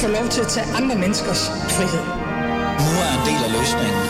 få lov til at tage andre menneskers frihed. Nu er en del af løsningen.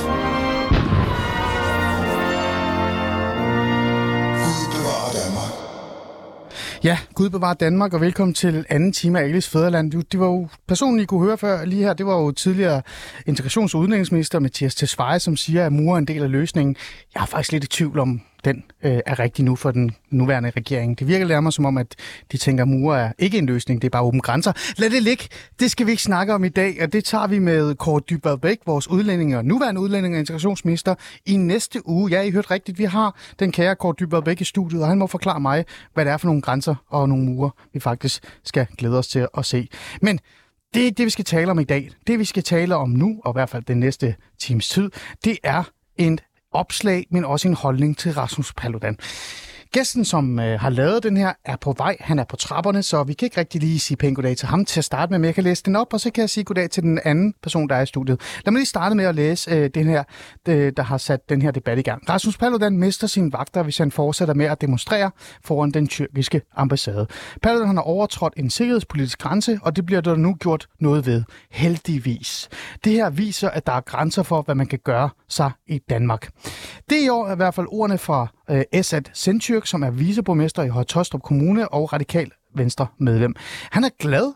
Ja, Gud bevarer Danmark, og velkommen til anden time af Alice Fæderland. Det var jo personen, I kunne høre før lige her, det var jo tidligere integrations- og udlændingsminister Mathias Tesfaye, som siger, at mur er en del af løsningen. Jeg er faktisk lidt i tvivl om, den øh, er rigtig nu for den nuværende regering. Det virker nærmere som om, at de tænker, at mure er ikke en løsning, det er bare åbne grænser. Lad det ligge. Det skal vi ikke snakke om i dag, og det tager vi med Kåre Dybvad Bæk, vores udlænding og nuværende udlænding og integrationsminister, i næste uge. Ja, I hørte rigtigt, vi har den kære Kåre Dybvad Bæk i studiet, og han må forklare mig, hvad det er for nogle grænser og nogle mure, vi faktisk skal glæde os til at se. Men det er ikke det, vi skal tale om i dag. Det, vi skal tale om nu, og i hvert fald den næste times tid, det er en opslag, men også en holdning til Rasmus Paludan. Gæsten, som øh, har lavet den her, er på vej. Han er på trapperne, så vi kan ikke rigtig lige sige pænt goddag til ham til at starte med, men jeg kan læse den op, og så kan jeg sige goddag til den anden person, der er i studiet. Lad mig lige starte med at læse øh, den her, øh, der har sat den her debat i gang. Rasmus Paludan mister sine vagter, hvis han fortsætter med at demonstrere foran den tyrkiske ambassade. Paludan har overtrådt en sikkerhedspolitisk grænse, og det bliver der nu gjort noget ved. Heldigvis. Det her viser, at der er grænser for, hvad man kan gøre sig i Danmark. Det i år er i hvert fald ordene fra øh, Esad Sentyrk, som er viceborgmester i Højtostrup Kommune og radikal venstre medlem. Han er glad,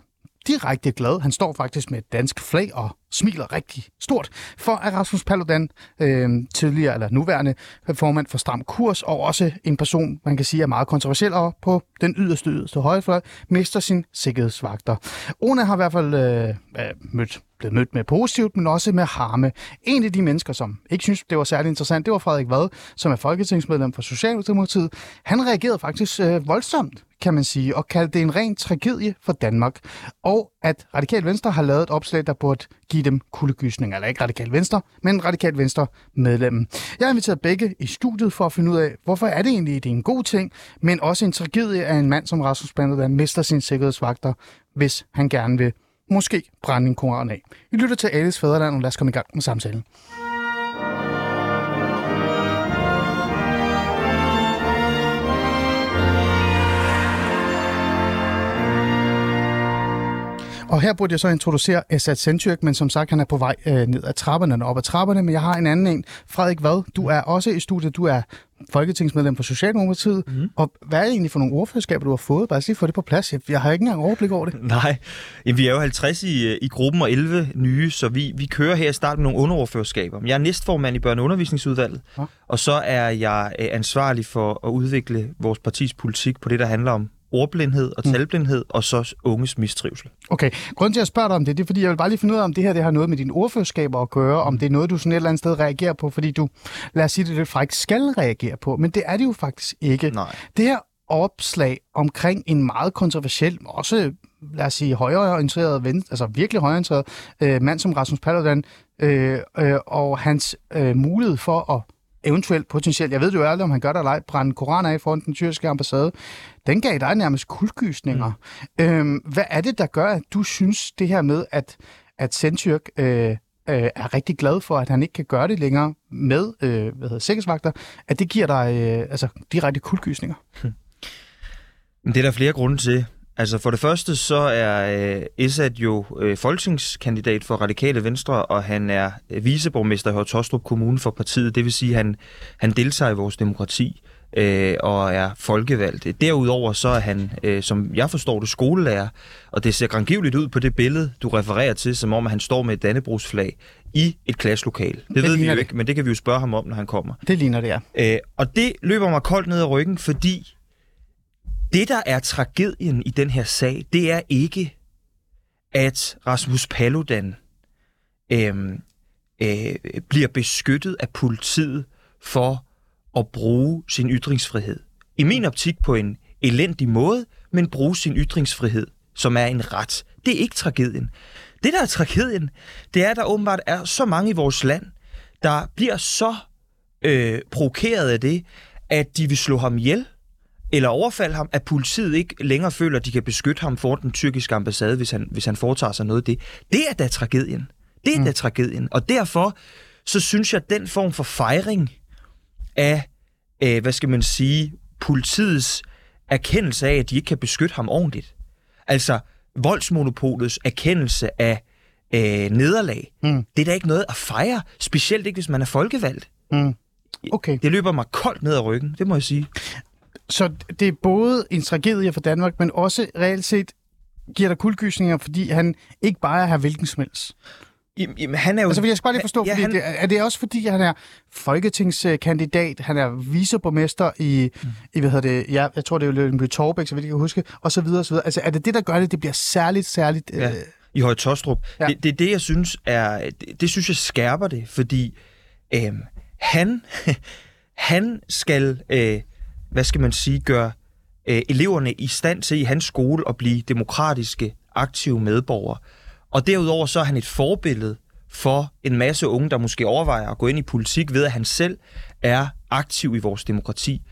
direkte glad. Han står faktisk med et dansk flag og smiler rigtig stort for, at Rasmus Paludan, øh, tidligere eller nuværende formand for Stram Kurs, og også en person, man kan sige er meget kontroversiel og på den yderste yderste højrefløj, mister sin sikkerhedsvagter. Ona har i hvert fald øh, mødt blevet mødt med positivt, men også med harme. En af de mennesker, som ikke synes, det var særlig interessant, det var Frederik Vad, som er folketingsmedlem for Socialdemokratiet. Han reagerede faktisk øh, voldsomt, kan man sige, og kaldte det en ren tragedie for Danmark. Og at Radikal Venstre har lavet et opslag, der burde give dem kuldegysninger. Eller ikke Radikal Venstre, men Radikal Venstre medlemmen. Jeg har inviteret begge i studiet for at finde ud af, hvorfor er det egentlig, det er en god ting, men også en tragedie af en mand som Rasmus Paludan mister sin sikkerhedsvagter, hvis han gerne vil måske brænde en koran af. Vi lytter til Alice Fæderland, og lad os komme i gang med samtalen. Og her burde jeg så introducere Esat Sentyrk, men som sagt, han er på vej øh, ned ad trapperne og op ad trapperne. Men jeg har en anden en. Frederik Vad, du er også i studiet. Du er folketingsmedlem for Socialdemokratiet. Mm. Og hvad er det egentlig for nogle ordførerskaber, du har fået? Bare lige få det på plads. Jeg har ikke engang overblik over det. Nej, Jamen, vi er jo 50 i, i gruppen og 11 nye, så vi, vi kører her i starten med nogle underordførerskaber. Jeg er næstformand i børne- og undervisningsudvalget, ja. og så er jeg øh, ansvarlig for at udvikle vores partis politik på det, der handler om ordblindhed og mm. talblindhed, mm. og så unges mistrivsel. Okay, grunden til at spørge dig om det, det er, fordi jeg vil bare lige finde ud af, om det her det har noget med dine ordførerskaber at gøre, om det er noget, du sådan et eller andet sted reagerer på, fordi du, lad os sige det, det faktisk skal reagere på, men det er det jo faktisk ikke. Nej. Det her opslag omkring en meget kontroversiel, også lad os sige højreorienteret, altså virkelig højreorienteret øh, mand som Rasmus Paludan, øh, øh, og hans øh, mulighed for at eventuelt potentielt, jeg ved jo aldrig, om han gør det eller ej, brænde koraner af foran den tyrkiske ambassade, den gav dig nærmest kuldgysninger. Mm. Øhm, hvad er det, der gør, at du synes det her med, at, at Sentyrk øh, øh, er rigtig glad for, at han ikke kan gøre det længere med øh, hvad hedder, sikkerhedsvagter, at det giver dig øh, altså, direkte kuldgysninger? Hmm. Det er der flere grunde til. Altså for det første så er øh, Esad jo øh, folketingskandidat for Radikale Venstre, og han er øh, viceborgmester i Højtostrup Kommune for partiet. Det vil sige, at han, han deltager i vores demokrati øh, og er folkevalgt. Derudover så er han, øh, som jeg forstår det, skolelærer, og det ser grangivligt ud på det billede, du refererer til, som om at han står med et dannebrugsflag i et klasselokal. Det, det ved vi jo ikke, men det kan vi jo spørge ham om, når han kommer. Det ligner det, ja. Øh, og det løber mig koldt ned ad ryggen, fordi det, der er tragedien i den her sag, det er ikke, at Rasmus Paludan øh, øh, bliver beskyttet af politiet for at bruge sin ytringsfrihed. I min optik på en elendig måde, men bruge sin ytringsfrihed, som er en ret. Det er ikke tragedien. Det, der er tragedien, det er, at der åbenbart er så mange i vores land, der bliver så øh, provokeret af det, at de vil slå ham ihjel, eller overfalde ham, at politiet ikke længere føler, at de kan beskytte ham for den tyrkiske ambassade, hvis han, hvis han foretager sig noget af det. Det er da tragedien. Det er mm. da tragedien. Og derfor, så synes jeg, at den form for fejring af, øh, hvad skal man sige, politiets erkendelse af, at de ikke kan beskytte ham ordentligt. Altså, voldsmonopolets erkendelse af øh, nederlag. Mm. Det er da ikke noget at fejre, specielt ikke hvis man er folkevalgt. Mm. Okay. Det løber mig koldt ned ad ryggen, det må jeg sige. Så det er både en tragedie for Danmark, men også reelt set giver dig kuldgysninger, fordi han ikke bare er her hvilken som helst. Jamen, jamen, han er jo... Altså, vil jeg skal bare lige forstå, ja, fordi han, det, er det også fordi, han er folketingskandidat, han er viceborgmester i, mm. i hvad hedder det, ja, jeg tror, det er Lønby Torbæk, så vidt jeg kan huske, og så videre, og så videre. Altså, er det det, der gør det, det bliver særligt, særligt... Ja. Øh, i Høje Tostrup. Ja. Det, det er det, jeg synes er... Det, det synes jeg skærper det, fordi øhm, han, han skal, øh, hvad skal man sige, gøre øh, eleverne i stand til i hans skole at blive demokratiske, aktive medborgere. Og derudover så er han et forbillede for en masse unge, der måske overvejer at gå ind i politik ved, at han selv er aktiv i vores demokrati.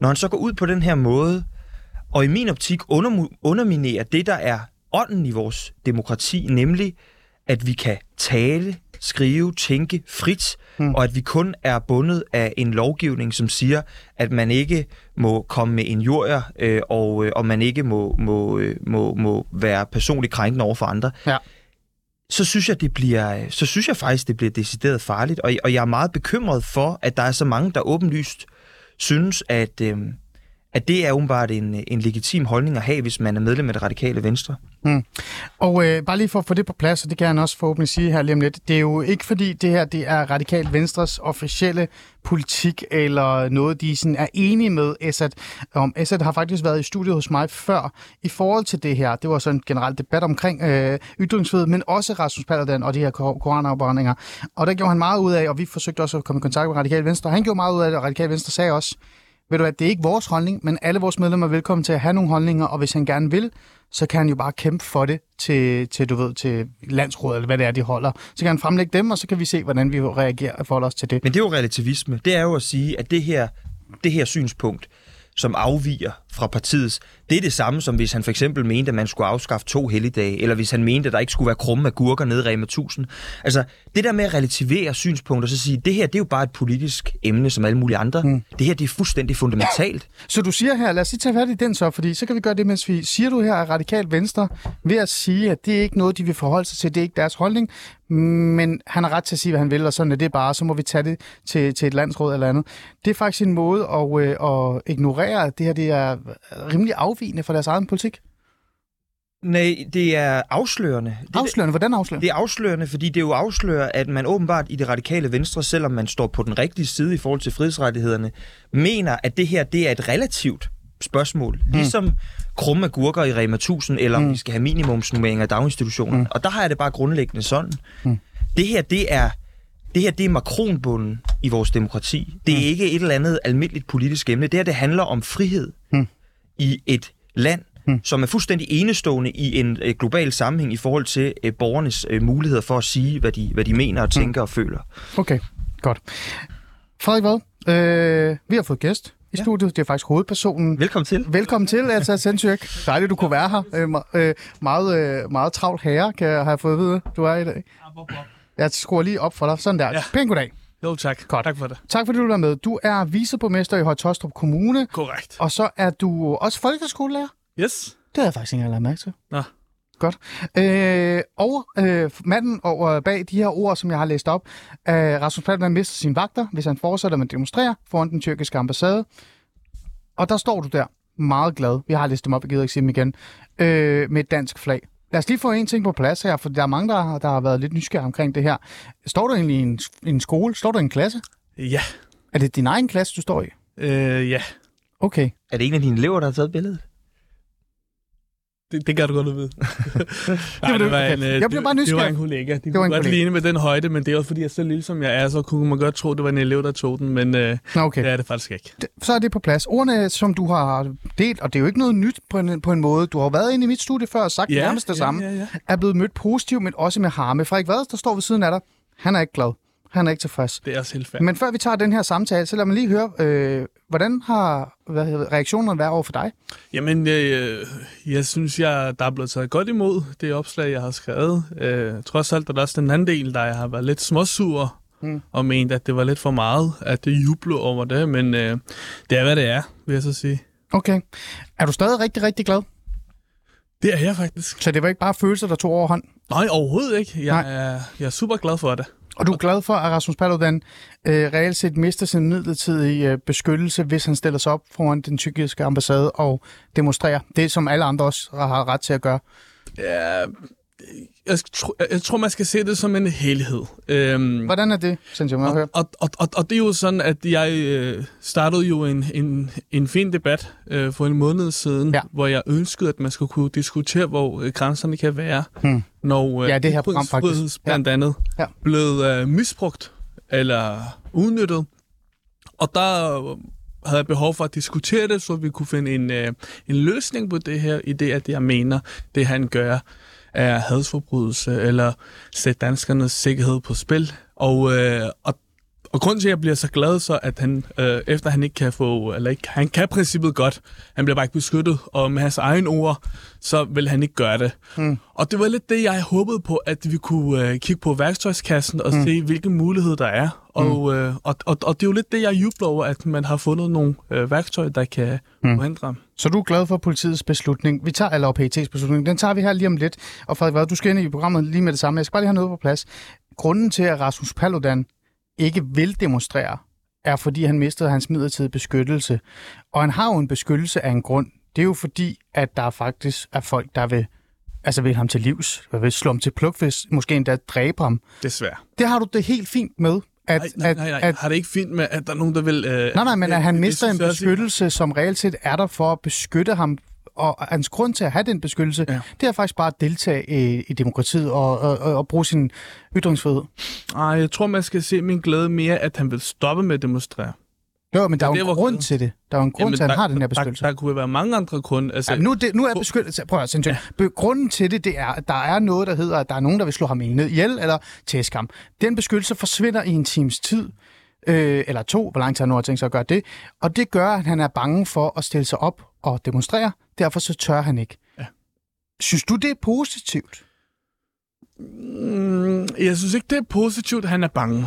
Når han så går ud på den her måde, og i min optik under, underminerer det, der er ånden i vores demokrati, nemlig at vi kan tale, skrive, tænke frit, mm. og at vi kun er bundet af en lovgivning, som siger, at man ikke må komme med injurier, øh, og, øh, og man ikke må, må, øh, må, må være personligt krænkende over for andre. Ja. Så synes jeg, det bliver, så synes jeg faktisk, det bliver decideret farligt, og, og jeg er meget bekymret for, at der er så mange, der åbenlyst synes, at, øh, at det er åbenbart en, en legitim holdning at have, hvis man er medlem af det radikale venstre. Mm. Og øh, bare lige for at få det på plads, og det kan han også forhåbentlig sige her lige om lidt, det er jo ikke fordi det her det er Radikal Venstres officielle politik, eller noget, de sådan er enige med Assad om. Assad har faktisk været i studiet hos mig før i forhold til det her. Det var så en generel debat omkring øh, ytringsfrihed, men også Rasmus Paludan og de her koranafbrændinger. Og der gjorde han meget ud af, og vi forsøgte også at komme i kontakt med Radikal Venstre. Han gjorde meget ud af det, og Radikal Venstre sagde også, ved du hvad, det er ikke vores holdning, men alle vores medlemmer er velkommen til at have nogle holdninger, og hvis han gerne vil, så kan han jo bare kæmpe for det til, til du ved, til landsrådet, eller hvad det er, de holder. Så kan han fremlægge dem, og så kan vi se, hvordan vi reagerer og forholder os til det. Men det er jo relativisme. Det er jo at sige, at det her, det her synspunkt, som afviger fra partiets, det er det samme som hvis han for eksempel mente, at man skulle afskaffe to helligdage, eller hvis han mente, at der ikke skulle være krumme af gurker nede i Rema 1000. Altså, det der med at relativere synspunkter, og så sige, det her, det er jo bare et politisk emne som alle mulige andre. Mm. Det her, det er fuldstændig fundamentalt. Så du siger her, lad os lige tage fat i den så, fordi så kan vi gøre det, mens vi siger du her, at radikalt venstre ved at sige, at det er ikke noget, de vil forholde sig til, det er ikke deres holdning, men han har ret til at sige, hvad han vil, og sådan er det bare, så må vi tage det til, til et landsråd eller andet. Det er faktisk en måde at, øh, at ignorere, at det her det er rimelig afvigende fra deres egen politik. Nej, det er afslørende. Det, Afslørende? Hvordan afslørende? Det er afslørende, fordi det jo afslører, at man åbenbart i det radikale venstre, selvom man står på den rigtige side i forhold til frihedsrettighederne, mener, at det her det er et relativt spørgsmål. Mm. Ligesom krumme agurker i Rema 1000, eller om Mm. vi skal have minimumsnummeringer i daginstitutioner. Mm. Og der har jeg det bare grundlæggende sådan. Mm. Det her, det er det her det er makronbunden i vores demokrati. Det er Mm. ikke et eller andet almindeligt politisk emne. Det her det handler om frihed Mm. i et land, Mm. som er fuldstændig enestående i en øh, global sammenhæng i forhold til øh, borgernes øh, muligheder for at sige, hvad de, hvad de mener og tænker og føler. Okay, godt. Frederik Vad, øh, vi har fået gæst i Ja. studiet. Det er faktisk hovedpersonen. Velkommen til. Velkommen til, altså Sensyrk. Dejligt, du kunne være her. Øh, øh, meget, øh, meget travlt herre, kan jeg have fået at vide, du er i dag. Jeg skruer lige op for dig. Sådan der. Ja. Pæn goddag. Jo, tak. Godt. Tak for det. Tak fordi du være med. Du er viceborgmester i Højtostrup Kommune, Korrekt. og så er du også folkeskolelærer. Yes. Det har jeg faktisk ikke engang mærke til. Nå. Godt. Øh, og øh, manden over bag de her ord, som jeg har læst op, øh, Rasmus Paludan mister sine vagter, hvis han fortsætter med at demonstrere foran den tyrkiske ambassade. Og der står du der, meget glad. Vi har læst dem op, jeg gider ikke sige dem igen. Øh, med et dansk flag. Lad os lige få en ting på plads her, for der er mange, der, har- der har været lidt nysgerrige omkring det her. Står du egentlig i en, en skole? Står du i en klasse? Ja. Er det din egen klasse, du står i? Øh, ja. Okay. Er det en af dine elever, der har taget billedet? Det, det kan du godt vide. Nej, det- det var en, Jeg blev bare det, det var nysgerrig. en kollega. De var var en godt ligne med den højde, men det er også fordi, jeg er så lille som jeg er, så kunne man godt tro, det var en elev, der tog den, men øh, okay. det er det faktisk ikke. så er det på plads. Ordene, som du har delt, og det er jo ikke noget nyt på en, på en måde. Du har været inde i mit studie før og sagt ja, nærmest det ja, samme. Ja, ja. Er blevet mødt positivt, men også med harme. Frederik Vad, der står ved siden af dig, han er ikke glad. Han er ikke tilfreds. Det er også helt fair. Men før vi tager den her samtale, så lad mig lige høre, øh, hvordan har hvad hedder, reaktionerne været over for dig? Jamen, øh, jeg synes, jeg, der er blevet taget godt imod det opslag, jeg har skrevet. Øh, trods alt er der også den anden del, der jeg har været lidt småsur Mm. og ment, at det var lidt for meget, at det jubler over det, men øh, det er, hvad det er, vil jeg så sige. Okay. Er du stadig rigtig, rigtig glad? Det er jeg faktisk. Så det var ikke bare følelser, der tog overhånd? Nej, overhovedet ikke. Jeg, Nej. er, jeg er super glad for det. Og du er glad for, at Rasmus Paludan øh, reelt set mister sin midlertidige øh, beskyttelse, hvis han stiller sig op foran den tyrkiske ambassade og demonstrerer. Det, som alle andre også har ret til at gøre. Ja, jeg, tro, jeg tror, man skal se det som en helhed. Øhm, Hvordan er det? Må jeg høre? og, og, og, og det er jo sådan, at jeg øh, startede jo en, en, en fin debat øh, for en måned siden, Ja. hvor jeg ønskede, at man skulle kunne diskutere, hvor øh, grænserne kan være, Hmm. når øh, Ja, det her program faktisk. blandt andet Ja. blevet øh, misbrugt eller udnyttet. Og der øh, havde jeg behov for at diskutere det, så vi kunne finde en, øh, en løsning på det her, i det, at jeg mener, det han gør er hadsforbrydelse, eller sætte danskernes sikkerhed på spil. Og, øh, og, og grunden til, at jeg bliver så glad, så at han, øh, efter han ikke kan få, eller ikke, han kan princippet godt, han bliver bare ikke beskyttet, og med hans egen ord, så vil han ikke gøre det. Mm. Og det var lidt det, jeg håbede på, at vi kunne øh, kigge på værktøjskassen og mm. se, hvilke muligheder der er. Og, øh, og, og, og det er jo lidt det, jeg jubler over, at man har fundet nogle øh, værktøjer, der kan Mm. mm. forhindre. Så du er glad for politiets beslutning. Vi tager, eller PET's beslutning. Den tager vi her lige om lidt. Og Frederik Vad, du skal ind i programmet lige med det samme. Jeg skal bare lige have noget på plads. Grunden til, at Rasmus Paludan ikke vil demonstrere, er fordi han mistede hans midlertidige beskyttelse. Og han har jo en beskyttelse af en grund. Det er jo fordi, at der faktisk er folk, der vil, altså vil ham til livs, vil slå ham til plukfisk, måske endda dræbe ham. Desværre. Det har du det helt fint med. At, Nej, nej, nej, nej. At, Har det ikke fint med, at der er nogen, der vil... Øh, Nej, nej, men at han mister en beskyttelse, som reelt set er der for at beskytte ham. Og hans grund til at have den beskyttelse, ja. Det er faktisk bare at deltage i, i demokratiet og, og, og, bruge sin ytringsfrihed. Nej, jeg tror, man skal se min glæde mere, at han vil stoppe med at demonstrere. Jo, men der er jo en hvor- grund til det. Der er jo en grund Jamen, til, at han der, har den her beskyttelse. der, der kunne være mange andre grunde. Altså, Ja, nu, er det, nu er beskyttelse... Prøv at ja. Grunden til det, det er, at der er noget, der hedder, at der er nogen, der vil slå ham ned ihjel eller tæske ham. Den beskyttelse forsvinder i en times tid, øh, eller to, hvor lang tid han nu har tænkt sig at gøre det. Og det gør, at han er bange for at stille sig op og demonstrere. Derfor så tør han ikke. Ja. Synes du, det er positivt? Mm, jeg synes ikke, det er positivt, at han er bange.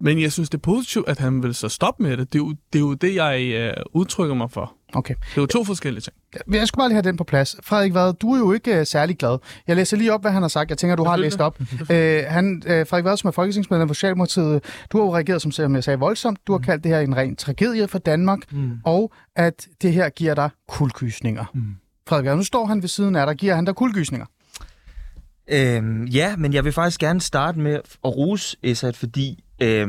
Men jeg synes, det er positivt, at han vil så stoppe med det. Det er jo det, er jo det jeg øh, udtrykker mig for. Okay. Det er jo to forskellige ting. Jeg skal bare lige have den på plads. Frederik Vad, du er jo ikke uh, særlig glad. Jeg læser lige op, hvad han har sagt. Jeg tænker, du har læst op. Uh, han, uh, Frederik Vad, som er folketingsmedlem for Socialdemokratiet, du har jo reageret, som som jeg sagde, voldsomt. Du har kaldt det her en ren tragedie for Danmark, mm. og at det her giver dig kuldgysninger. Mm. Frederik Vad, nu står han ved siden af dig. Giver han dig kuldgysninger? Øhm, ja, men jeg vil faktisk gerne starte med at rose Esat, fordi øh,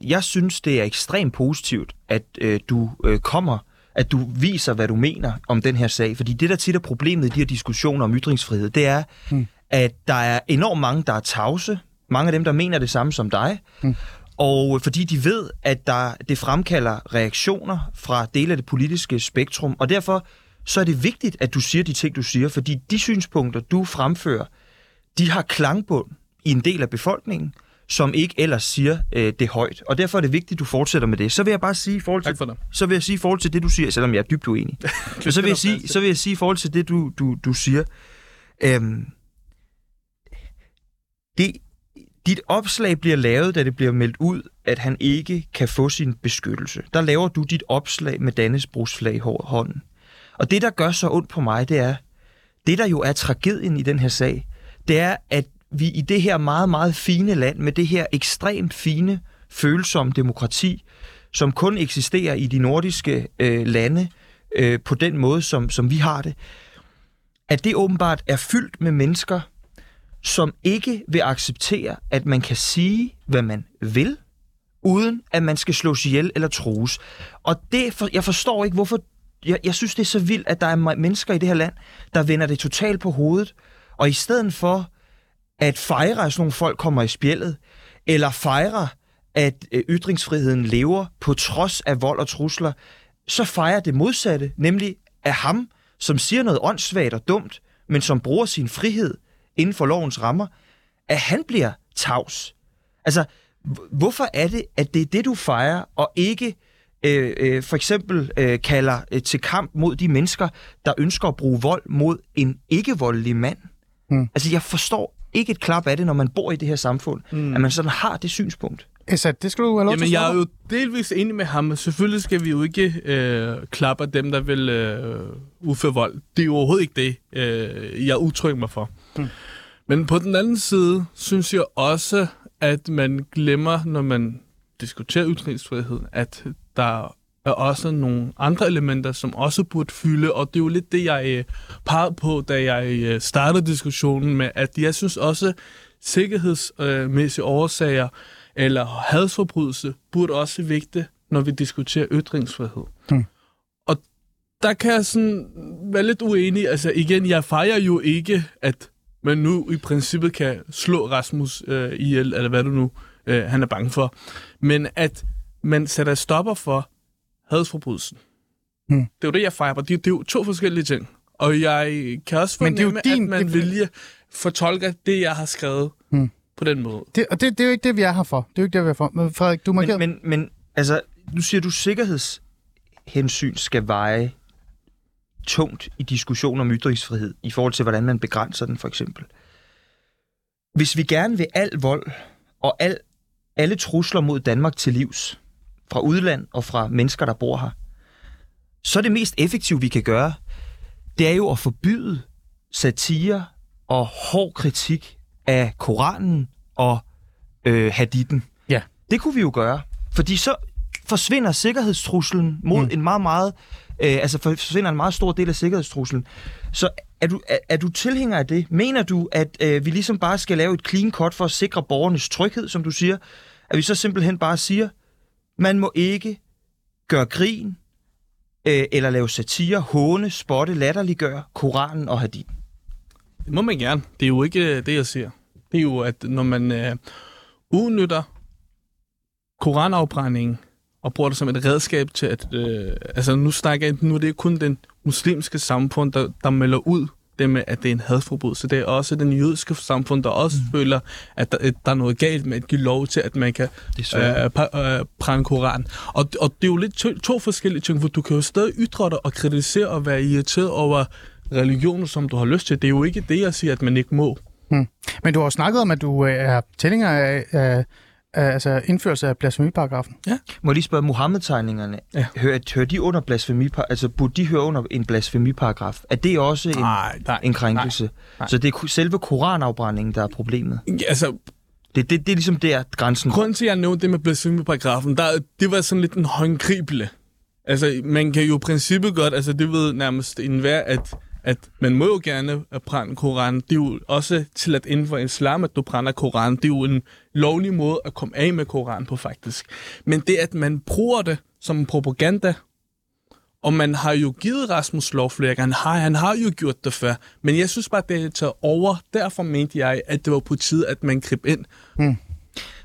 jeg synes, det er ekstremt positivt, at øh, du øh, kommer, at du viser, hvad du mener om den her sag. Fordi det, der tit er problemet i de her diskussioner om ytringsfrihed, det er, Mm. at der er enormt mange, der er tavse. Mange af dem, der mener det samme som dig. Mm. Og fordi de ved, at der, det fremkalder reaktioner fra dele af det politiske spektrum. Og derfor så er det vigtigt, at du siger de ting, du siger, fordi de synspunkter, du fremfører, de har klangbund i en del af befolkningen, som ikke ellers siger øh, det højt. Og derfor er det vigtigt, at du fortsætter med det. Så vil jeg bare sige i forhold til, så vil jeg sige i forhold til det, du siger, selvom jeg er dybt uenig. Men så vil jeg sige, så vil jeg sige i forhold til det, du, du, du siger. Øhm, det, dit opslag bliver lavet, da det bliver meldt ud, at han ikke kan få sin beskyttelse. Der laver du dit opslag med Dannebrogs flag i hå- hånden. Og det, der gør så ondt på mig, det er, det der jo er tragedien i den her sag, det er, at vi i det her meget, meget fine land, med det her ekstremt fine, følsomme demokrati, som kun eksisterer i de nordiske øh, lande øh, på den måde, som, som vi har det, at det åbenbart er fyldt med mennesker, som ikke vil acceptere, at man kan sige, hvad man vil, uden at man skal slås ihjel eller trues. Og det, for, jeg forstår ikke, hvorfor... Jeg, jeg synes, det er så vildt, at der er mennesker i det her land, der vender det totalt på hovedet, og i stedet for at fejre, at sådan nogle folk kommer i spjældet, eller fejre, at øh, ytringsfriheden lever på trods af vold og trusler, så fejrer det modsatte, nemlig af ham, som siger noget åndssvagt og dumt, men som bruger sin frihed inden for lovens rammer, at han bliver tavs. Altså, hvorfor er det, at det er det, du fejrer, og ikke øh, øh, for eksempel øh, kalder øh, til kamp mod de mennesker, der ønsker at bruge vold mod en ikke-voldelig mand? Hmm. Altså, jeg forstår ikke et klap af det, når man bor i det her samfund, mm. at man sådan har det synspunkt. Esat, det skal du have lov til Jamen, at jeg er jo delvis enig med ham. Selvfølgelig skal vi jo ikke øh, klappe dem, der vil øh, udføre vold. Det er jo overhovedet ikke det, øh, jeg udtrykker mig for. Hmm. Men på den anden side, synes jeg også, at man glemmer, når man diskuterer ytringsfrihed, at der er også nogle andre elementer, som også burde fylde, og det er jo lidt det, jeg øh, pegede på, da jeg øh, startede diskussionen med, at jeg synes også, sikkerhedsmæssige årsager eller hadsforbrydelse burde også vægte, når vi diskuterer ytringsfrihed. Hmm. Og der kan jeg sådan være lidt uenig. Altså igen, jeg fejrer jo ikke, at man nu i princippet kan slå Rasmus øh, ihjel, eller hvad du nu øh, han er bange for. Men at man sætter stopper for hadsforbrydelsen. Hmm. Det er jo det, jeg fejrer. Det, det er jo to forskellige ting. Og jeg kan også Men det er jo fornemme, din- at man det- vilje fortolker det, jeg har skrevet Hmm. på den måde. Det, og det, det er jo ikke det, vi er her for. Det er jo ikke det, vi er for. Men Frederik, du markerede... Men, men, men altså, nu siger du, sikkerhedshensyn skal veje tungt i diskussion om ytringsfrihed, i forhold til, hvordan man begrænser den, for eksempel. Hvis vi gerne vil al vold og al, alle trusler mod Danmark til livs, fra udland og fra mennesker, der bor her, så er det mest effektive, vi kan gøre, det er jo at forbyde satire og hård kritik af Koranen og øh, haditten. Ja. Det kunne vi jo gøre, fordi så forsvinder sikkerhedstruslen mod Mm. en meget, meget, øh, altså forsvinder en meget stor del af sikkerhedstruslen. Så er du, er, er du tilhænger af det? Mener du, at øh, vi ligesom bare skal lave et clean cut for at sikre borgernes tryghed, som du siger? At vi så simpelthen bare siger, man må ikke gøre grin, øh, eller lave satire, håne, spotte, latterliggøre Koranen og hadith. Det må man gerne. Det er jo ikke øh, det, jeg siger. Det er jo, at når man øh, udnytter koranafbrændingen og bruger det som et redskab til at... Øh, altså nu snakker jeg, nu er det kun den muslimske samfund, der, der melder ud det med, at det er en hadforbrydelse. Det er også den jødiske samfund, der også mm. føler, at der, at der er noget galt med at give lov til, at man kan øh, øh, brænde koran. Og, og det er jo lidt to, to forskellige ting, for du kan jo stadig ytre dig og kritisere og være irriteret over religioner, som du har lyst til. Det er jo ikke det, jeg siger, at man ikke må. Men du har jo snakket om, at du øh, er tilhænger af, af altså indførelse af blasfemiparagrafen. Må jeg lige spørge, Mohammed-tegningerne, Ja. ja. hører, hører de under blasfemipar altså burde de høre under en blasfemiparagraf? Er det også en, Nej, nej. en krænkelse? nej, nej. Så det er selve koranafbrændingen, der er problemet? Altså, Det, det, det er ligesom der, grænsen grunden til, at jeg nævnte det med blasfemiparagrafen, der, det var sådan lidt en håndgribelig. Altså, man kan jo i princippet godt, altså det ved nærmest enhver, at, at man må jo gerne brænde Koranen. Det er jo også til at inden for islam, at du brænder Koranen. Det er jo en lovlig måde at komme af med Koranen på, faktisk. Men det, at man bruger det som propaganda, og man har jo givet Rasmus lov flere gange. Han har, han har jo gjort det før. Men jeg synes bare, det er taget over. Derfor mente jeg, at det var på tide, at man greb ind. Mm.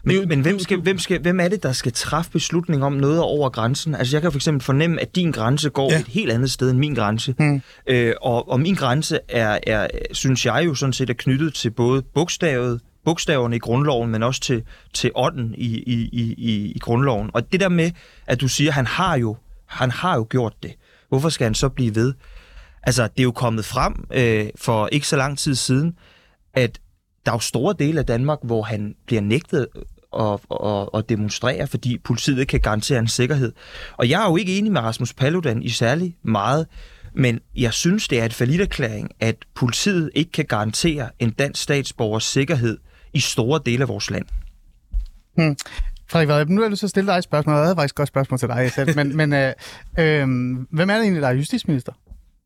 Men, men hvem, er skal, hvem, skal, hvem er det, der skal træffe beslutning om noget er over grænsen? Altså jeg kan for eksempel fornemme, at din grænse går Ja. ja. et helt andet sted end min grænse. Mm. Øh, og, og min grænse er, er, synes jeg jo sådan set, er knyttet til både bogstavet, bogstaverne i grundloven, men også til, til ånden i, i, i, i, i grundloven. Og det der med, at du siger, han har jo, han har jo gjort det. Hvorfor skal han så blive ved? Altså, det er jo kommet frem øh, for ikke så lang tid siden, at der er jo store dele af Danmark, hvor han bliver nægtet at, at, at demonstrere, fordi politiet kan garantere hans sikkerhed. Og jeg er jo ikke enig med Rasmus Paludan i særlig meget, men jeg synes, det er et erklæring, at politiet ikke kan garantere en dansk statsborgers sikkerhed i store dele af vores land. Frederik Vad, nu er du så stille dig et spørgsmål. Jeg havde faktisk et godt spørgsmål til dig selv. Men, men øh, øh, hvem er det egentlig, der er justitsminister?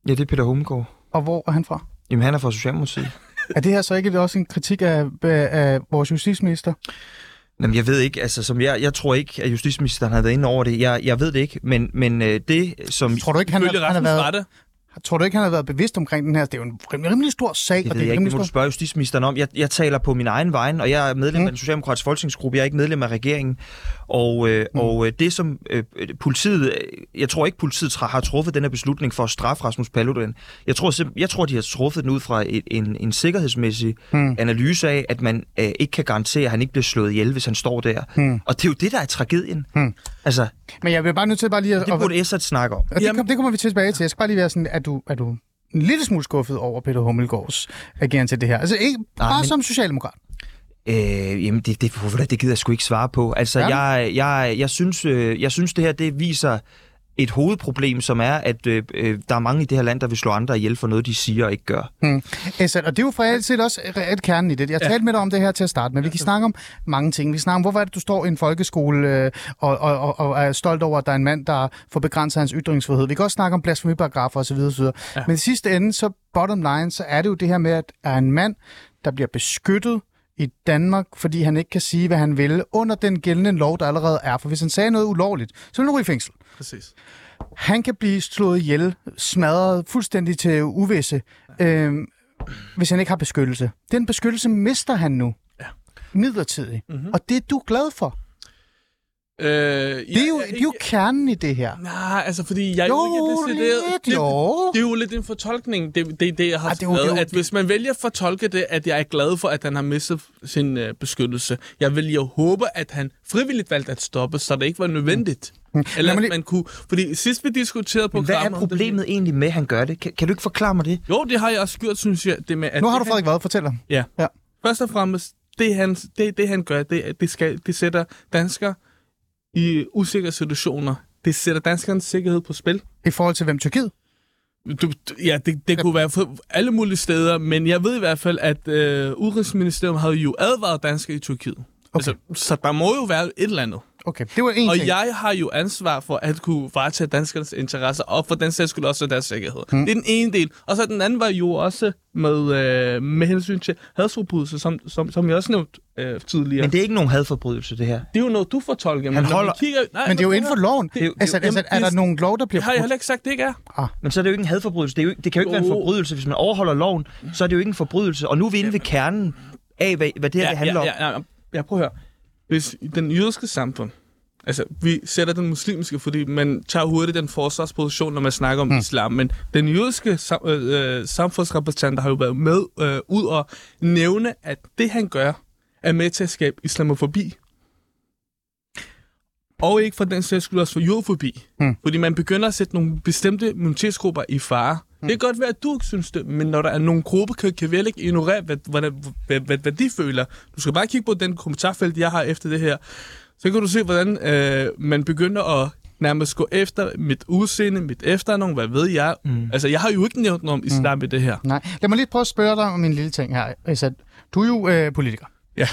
Ja, det er Peter Hummelgaard. Og hvor er han fra? Jamen, han er fra Socialdemokratiet. Er det her så ikke også en kritik af, af, af vores justitsminister? Jamen, jeg ved ikke, altså, som jeg, jeg tror ikke, at justitsministeren har været inde over det. Jeg, jeg ved det ikke, men, men øh, det, som... Tror du ikke, han, har, han har været, det. tror du ikke, han har været bevidst omkring den her? Det er jo en rimelig, rimelig stor sag, Det og ved det jeg er ikke, rimelig det må du stor... spørge justitsministeren om. Jeg, jeg taler på min egen vegne, og jeg er medlem mm. af den socialdemokratiske folketingsgruppe. Jeg er ikke medlem af regeringen. Og, øh, Mm. og øh, det som øh, politiet... øh, Jeg tror ikke, politiet tra- har truffet den her beslutning for at straffe Rasmus Paludan. Jeg tror, simp- jeg tror de har truffet den ud fra et, en, en sikkerhedsmæssig Mm. analyse af, at man øh, ikke kan garantere, at han ikke bliver slået ihjel, hvis han står der. Mm. Og det er jo det, der er tragedien. Mm. Altså, Men jeg vil bare nødt til bare lige at... det burde Essert snakke om. Og det, kom, det kommer vi tilbage til. Jeg skal bare lige være sådan, at du, er du en lille smule skuffet over Peter Hummelgaards ageren til det her? Altså ikke bare men- som socialdemokrat. Øh, jamen, det, det, det, det gider jeg sgu ikke svare på. Altså, Ja. jeg, jeg, jeg, synes, øh, jeg synes, det her det viser et hovedproblem, som er, at øh, øh, der er mange i det her land, der vil slå andre ihjel for noget, de siger og ikke gør. Esat, og det er jo for altid også reelt kernen i det. Jeg talte med dig om det her til at starte med. Vi kan snakke om mange ting. Vi kan snakke om, hvorfor er det, du står i en folkeskole øh, og, og, og, og er stolt over, at der er en mand, der får begrænset hans ytringsfrihed. Vi kan også snakke om blasfemiparagrafer osv. osv. Ja. Men i sidste ende, så bottom line, så er det jo det her med, at er en mand, der bliver beskyttet i Danmark, fordi han ikke kan sige, hvad han vil, under den gældende lov, der allerede er. For hvis han sagde noget ulovligt, så vil han i fængsel. Præcis. Han kan blive slået ihjel, smadret fuldstændig til uvisse, øh, hvis han ikke har beskyttelse. Den beskyttelse mister han nu. Ja. Midlertidigt. Mhm. Mm-hmm. Og det er du glad for. Øh, Det er jo, det er jo kernen i det her. Nej, altså fordi jeg Jo, jo ikke decideret... lidt, det, jo. det er jo lidt en fortolkning, det, det, det jeg har ah, det jo- det skrevet, jo- at hvis man vælger at fortolke det, at jeg er glad for, at han har mistet sin øh, beskyttelse, jeg vil jo håbe, at han frivilligt valgte at stoppe, så det ikke var nødvendigt. Mm. Eller Lad mig at lige- man kunne... Fordi sidst vi diskuterede Men hvad er programmet... om det problemet egentlig med, at han gør det? Kan, kan du ikke forklare mig det? Jo, det har jeg også gjort, synes jeg. Det med, at Nu har det, du Frederik Vad, fortæl dig. Han, ja. Ja. Først og fremmest, det han, det, det han gør, det, det, skal, det sætter danskere i usikre situationer. Det sætter danskernes sikkerhed på spil. I forhold til hvem Tyrkiet? Du, du- ja, det, det kunne være for alle mulige steder, men jeg ved i hvert fald, at øh, Udenrigsministeriet havde jo advaret danskere i Tyrkiet. Okay. Altså, så der må jo være et eller andet. Okay, det var en Og ting. jeg har jo ansvar for at kunne varetage danskernes interesser, og for den sags skyld også deres sikkerhed. Mm. Det er den ene del. Og så den anden var jo også med, øh, med hensyn til hadsforbrydelser, som, som, som jeg også nævnte øh, tidligere. Men det er ikke nogen hadforbrydelse, det her. det er jo noget, du fortolker. Han men holder- kigger, nej, Men det er jo inden for loven. Det er jo- Altså, det- altså, jamen, er der det- nogen lov, der bliver Det har jeg heller ikke sagt, det ikke er. Men så er det jo ikke en hadforbrydelse. Det, er jo, ikke- det kan jo ikke være en Jo. forbrydelse. Hvis man overholder loven, så er det jo ikke en forbrydelse. Og nu er vi inde ved kernen af, hvad, hvad det her det handler om. ja, ja, ja, ja, prøv at høre. Hvis den jødiske samfund, altså vi sætter den muslimske, fordi man tager hurtigt den forsvarsposition, når man snakker om mm. islam, men den jødiske sam, øh, øh, samfundsrepræsentant har jo været med øh, ud og nævne, at det han gør, er med til at skabe islamofobi. Og ikke for den sags skyld også for jødefobi. Mm. Fordi man begynder at sætte nogle bestemte minoritetsgrupper i fare. Mm. Det kan godt være, at du ikke synes det, men når der er nogle grupper, kan, kan vi ikke ignorere, hvad, hvad, hvad, hvad, hvad de føler. Du skal bare kigge på den kommentarfelt, jeg har efter det her. Så kan du se, hvordan øh, man begynder at nærmest gå efter mit udseende, mit efternavn, hvad ved jeg. Mm. Altså, jeg har jo ikke nævnt noget om islam mm. i det her. Nej. Lad mig lige prøve at spørge dig om en lille ting her. Altså, du er jo øh, politiker. Ja,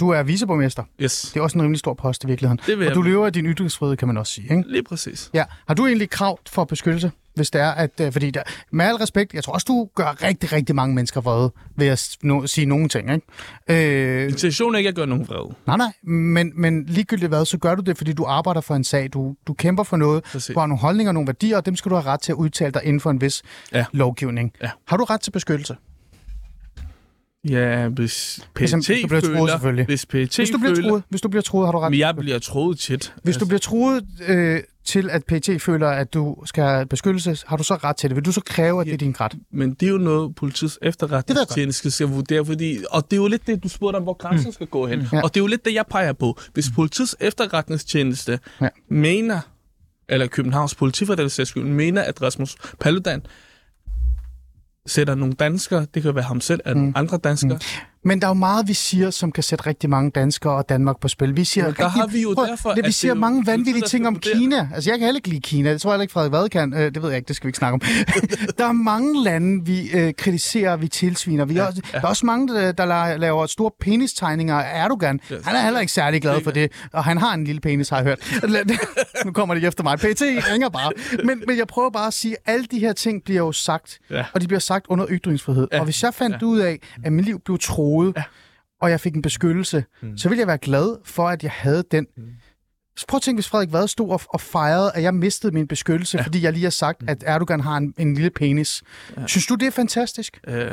Du er viceborgmester. yes. Det er også en rimelig stor post i virkeligheden. Det vil og du lever af din ytringsfrihed, kan man også sige. Ikke? Lige præcis. Ja. Har du egentlig krav for beskyttelse, hvis det er, at... Øh, fordi der, med al respekt, jeg tror også, du gør rigtig, rigtig mange mennesker vrede ved at no, sige nogle ting. Ikke? Øh, Intentionen er ikke at gøre nogen vrede. nej, nej, men, men ligegyldigt hvad, så gør du det, fordi du arbejder for en sag. Du, du kæmper for noget, Præcis. du har nogle holdninger, nogle værdier, og dem skal du have ret til at udtale dig inden for en vis Ja. lovgivning. Ja. Har du ret til beskyttelse? Ja, hvis PET Hvis hvis du bliver truet, føler... selvfølgelig. Hvis PET Hvis du bliver føler... truet, hvis du bliver truet, har du ret Men jeg bliver troet tit. Hvis du bliver truet øh, til, at PT føler, at du skal have beskyttelse, har du så ret til det? Vil du så kræve, at det er din ret? Men det er jo noget, politiets efterretningstjeneste skal vurdere, fordi, og det er jo lidt det, du spurgte om, hvor grænsen mm. skal gå hen. Ja. Og det er jo lidt det, jeg peger på. Hvis politiets efterretningstjeneste Ja. ja. mener, eller Københavns politi for den sags skyld, mener, at Rasmus Paludan sætter nogle danskere, det kan være ham selv, eller mm. andre danskere, mm. Men der er jo meget, vi siger, som kan sætte rigtig mange danskere og Danmark på spil. Vi siger Men der rigtig, har vi jo prøv, derfor, det, vi siger det mange vanvittige ting om. Kina. Altså, jeg kan heller ikke lide Kina. Det tror jeg heller ikke, Frederik Vad kan. Øh, det ved jeg ikke, det skal vi ikke snakke om. der er mange lande, vi øh, kritiserer, vi tilsviner. Vi ja, også, ja. Der er også mange, der, der la- laver store penistegninger af Erdogan. Yes. Han er heller ikke særlig glad for det. Og han har en lille penis, har jeg hørt. nu kommer de efter mig. PT ringer bare. Men, men jeg prøver bare at sige, at alle de her ting bliver jo sagt. Ja. Og de bliver sagt under ytringsfrihed. Ja. Og hvis jeg fandt ja. ud af, at mit liv blev troet, ja. og jeg fik en beskyttelse, mm. så ville jeg være glad for, at jeg havde den. Mm. Så prøv at tænke, hvis Frederik Vad stod og, og fejrede, at jeg mistede min beskyttelse, ja. fordi jeg lige har sagt, at Erdogan har en, en lille penis. Ja. Synes du, det er fantastisk? Øh,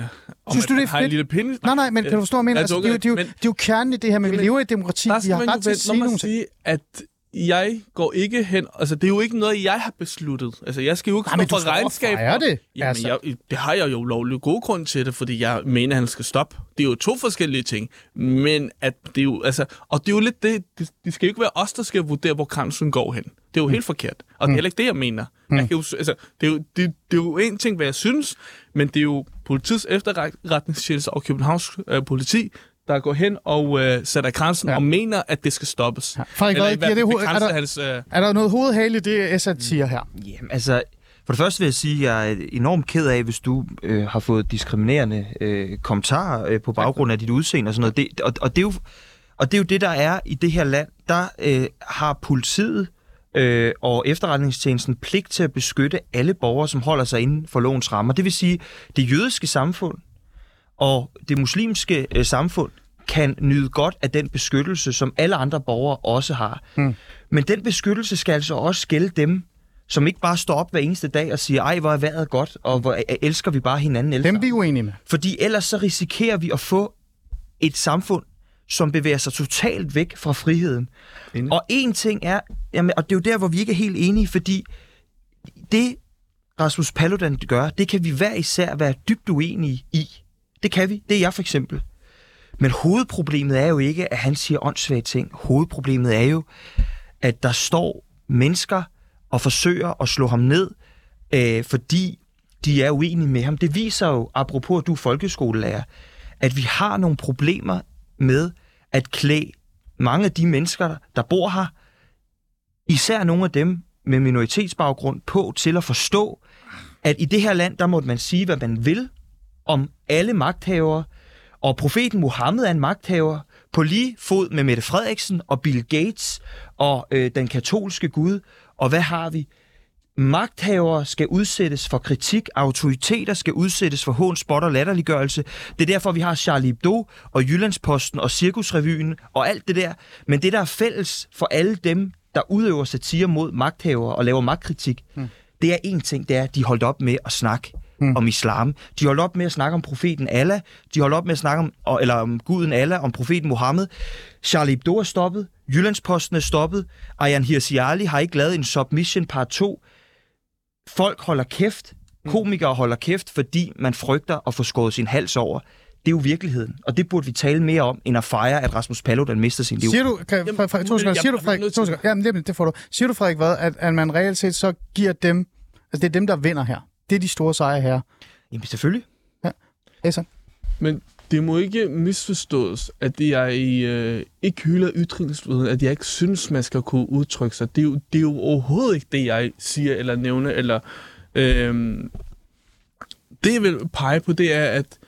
Synes du, det er har en fedt? lille penis? Nej, nej, men kan du forstå, hvad jeg mener? Altså, det er jo, det, er jo, okay, det er jo kernen i det her, men vi lever i et demokrati. der Vi har man ret til at sige sige, at jeg går ikke hen... Altså, det er jo ikke noget, jeg har besluttet. Altså, jeg skal jo ikke Nej, stå for regnskab. for- det, Jamen, altså. jeg, det har jeg jo lovlig god grund til det, fordi jeg mener, at han skal stoppe. Det er jo to forskellige ting. Men at det er jo... Altså, og det er jo lidt det... Det, det skal jo ikke være os, der skal vurdere, hvor grænsen går hen. Det er jo mm. helt forkert. Og det er heller ikke det, jeg mener. Mm. Jeg kan jo, altså, det, er jo, det, det er jo en ting, hvad jeg synes, men det er jo politiets efterretningstjeneste og Københavns øh, politi, der går hen og øh, sætter grænsen Ja. og mener, at det skal stoppes. Ja. Frederik, Eller hvad, det, fald ho- er, der, hans... Øh, er der noget hovedhale i det, Assad siger her? Jamen, altså, for det første vil jeg sige, at jeg er enormt ked af, hvis du øh, har fået diskriminerende øh, kommentarer øh, på baggrund af dit udseende og sådan noget. Det, og, og, det er jo, og det er jo det, der er i det her land. Der øh, har politiet øh, og efterretningstjenesten pligt til at beskytte alle borgere, som holder sig inden for lovens rammer. Det vil sige, det jødiske samfund og det muslimske øh, samfund kan nyde godt af den beskyttelse, som alle andre borgere også har. Mm. Men den beskyttelse skal altså også gælde dem, som ikke bare står op hver eneste dag og siger, ej, hvor er vejret godt, og hvor øh, elsker vi bare hinanden. alle Dem er sammen." vi uenige med. Fordi ellers så risikerer vi at få et samfund, som bevæger sig totalt væk fra friheden. Enig. Og en ting er, jamen, og det er jo der, hvor vi ikke er helt enige, fordi det Rasmus Paludan gør, det kan vi hver især være dybt uenige i. Det kan vi. Det er jeg for eksempel. Men hovedproblemet er jo ikke, at han siger åndssvage ting. Hovedproblemet er jo, at der står mennesker og forsøger at slå ham ned, øh, fordi de er uenige med ham. Det viser jo, apropos at du er folkeskolelærer, at vi har nogle problemer med at klæde mange af de mennesker, der bor her, især nogle af dem med minoritetsbaggrund, på til at forstå, at i det her land, der må man sige, hvad man vil om alle magthavere, og profeten Muhammed er en magthaver på lige fod med Mette Frederiksen og Bill Gates og øh, den katolske Gud. Og hvad har vi? Magthavere skal udsættes for kritik, autoriteter skal udsættes for hån, spot og latterliggørelse. Det er derfor, vi har Charlie Hebdo og Jyllandsposten og Cirkusrevyen og alt det der. Men det, der er fælles for alle dem, der udøver satire mod magthavere og laver magtkritik, mm. det er en ting, det er, at de holdt op med at snakke mm. om islam. De holdt op med at snakke om profeten Allah. De holdt op med at snakke om, eller om guden Allah, om profeten Mohammed. Charlie Hebdo er stoppet. Jyllandsposten er stoppet. Ayan Hirsi Ali har ikke lavet en submission part 2 folk holder kæft, komikere holder kæft, fordi man frygter at få skåret sin hals over. Det er jo virkeligheden, og det burde vi tale mere om, end at fejre, at Rasmus Paludan mister sin liv. Siger du, kan, Jamen, Frederik, Frederik, to sekunder, siger du, jeg er Frederik, to sekunder, jamen, det, det får du. Siger du, Frederik, hvad, at, at man reelt set så giver dem, altså det er dem, der vinder her. Det er de store sejre her. Jamen selvfølgelig. Essa. Men det må ikke misforstås, at det jeg øh, ikke hylder ytringsfriheden, at jeg ikke synes, man skal kunne udtrykke sig. Det er jo, det er jo overhovedet ikke det, jeg siger eller nævner. Eller, øh, det, jeg vil pege på, det er, at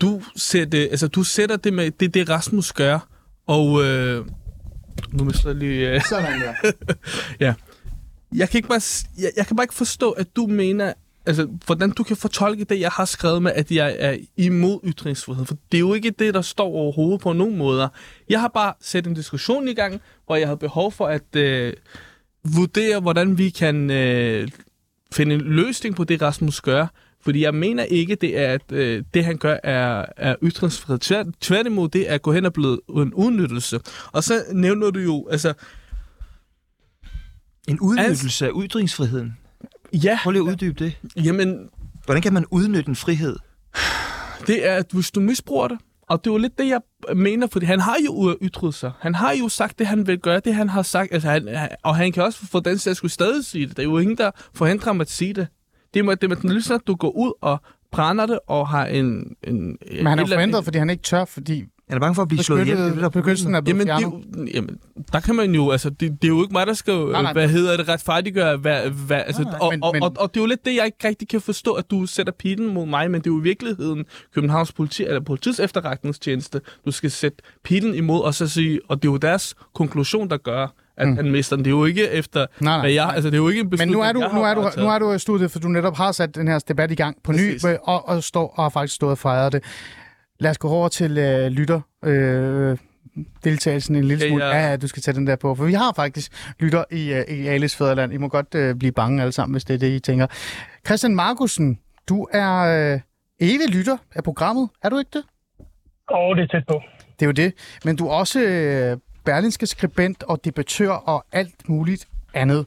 du, sætter, altså, du sætter det med, det, det Rasmus gør, og øh, nu mister jeg lige... Øh, Sådan der. jeg kan ikke bare, jeg, jeg kan bare ikke forstå, at du mener, altså, hvordan du kan fortolke det, jeg har skrevet med, at jeg er imod ytringsfrihed. For det er jo ikke det, der står overhovedet på nogen måder. Jeg har bare sat en diskussion i gang, hvor jeg havde behov for at øh, vurdere, hvordan vi kan øh, finde en løsning på det, Rasmus gør. Fordi jeg mener ikke, det er, at øh, det, han gør, er, er ytringsfrihed. Tvær, tværtimod, det er at gå hen og blive en udnyttelse. Og så nævner du jo, altså, En udnyttelse af ytringsfriheden ja, Prøv lige at uddybe det. jamen, Hvordan kan man udnytte en frihed? det er, at hvis du misbruger det, og det er jo lidt det, jeg mener, fordi han har jo ytret sig. Han har jo sagt det, han vil gøre, det han har sagt. Altså, han, og han kan også for den sags skulle stadig sige det. Der er jo ingen, der forhindrer ham at sige det. Det er, det er lige sådan, at du går ud og brænder det, og har en... en Men han er jo forhindret, fordi han ikke tør, fordi Han er bange for at blive slået ihjel. Det er det, der begyndelsen er blevet Jamen, det, er jamen, der kan man jo, altså, det, det er jo ikke mig, der skal, Nej, nej, nej. hvad hedder det, retfærdiggøre, hvad, hvad, altså, Nej, nej, og, men- og, men- og, og, det er jo lidt det, jeg ikke rigtig kan forstå, at du sætter pilen mod mig, men det er jo i virkeligheden Københavns politi, eller politiets efterretningstjeneste, du skal sætte pilen imod, og så sige, og det er jo deres konklusion, der gør, at mm. han mister den. Det er jo ikke efter, Nej, nej, hvad jeg, nej. altså, det er jo ikke en Men beslutning, nu er du, nu er du, nu er du i studiet, for du netop har sat den her debat i gang på ny, og, og, står, og har faktisk stået og fejret det. Lad os gå over til øh, lytter. Øh, deltagelsen en lille smule. ja. Ja, ja, du skal tage den der på. For vi har faktisk lytter i, øh, i Alice Fæderland. I må godt øh, blive bange alle sammen, hvis det er det, I tænker. Christian Markusen, du er øh, evig lytter af programmet. Er du ikke det? Og det er tæt på. Det er jo det. Men du er også øh, berlinske skribent og debattør og alt muligt andet.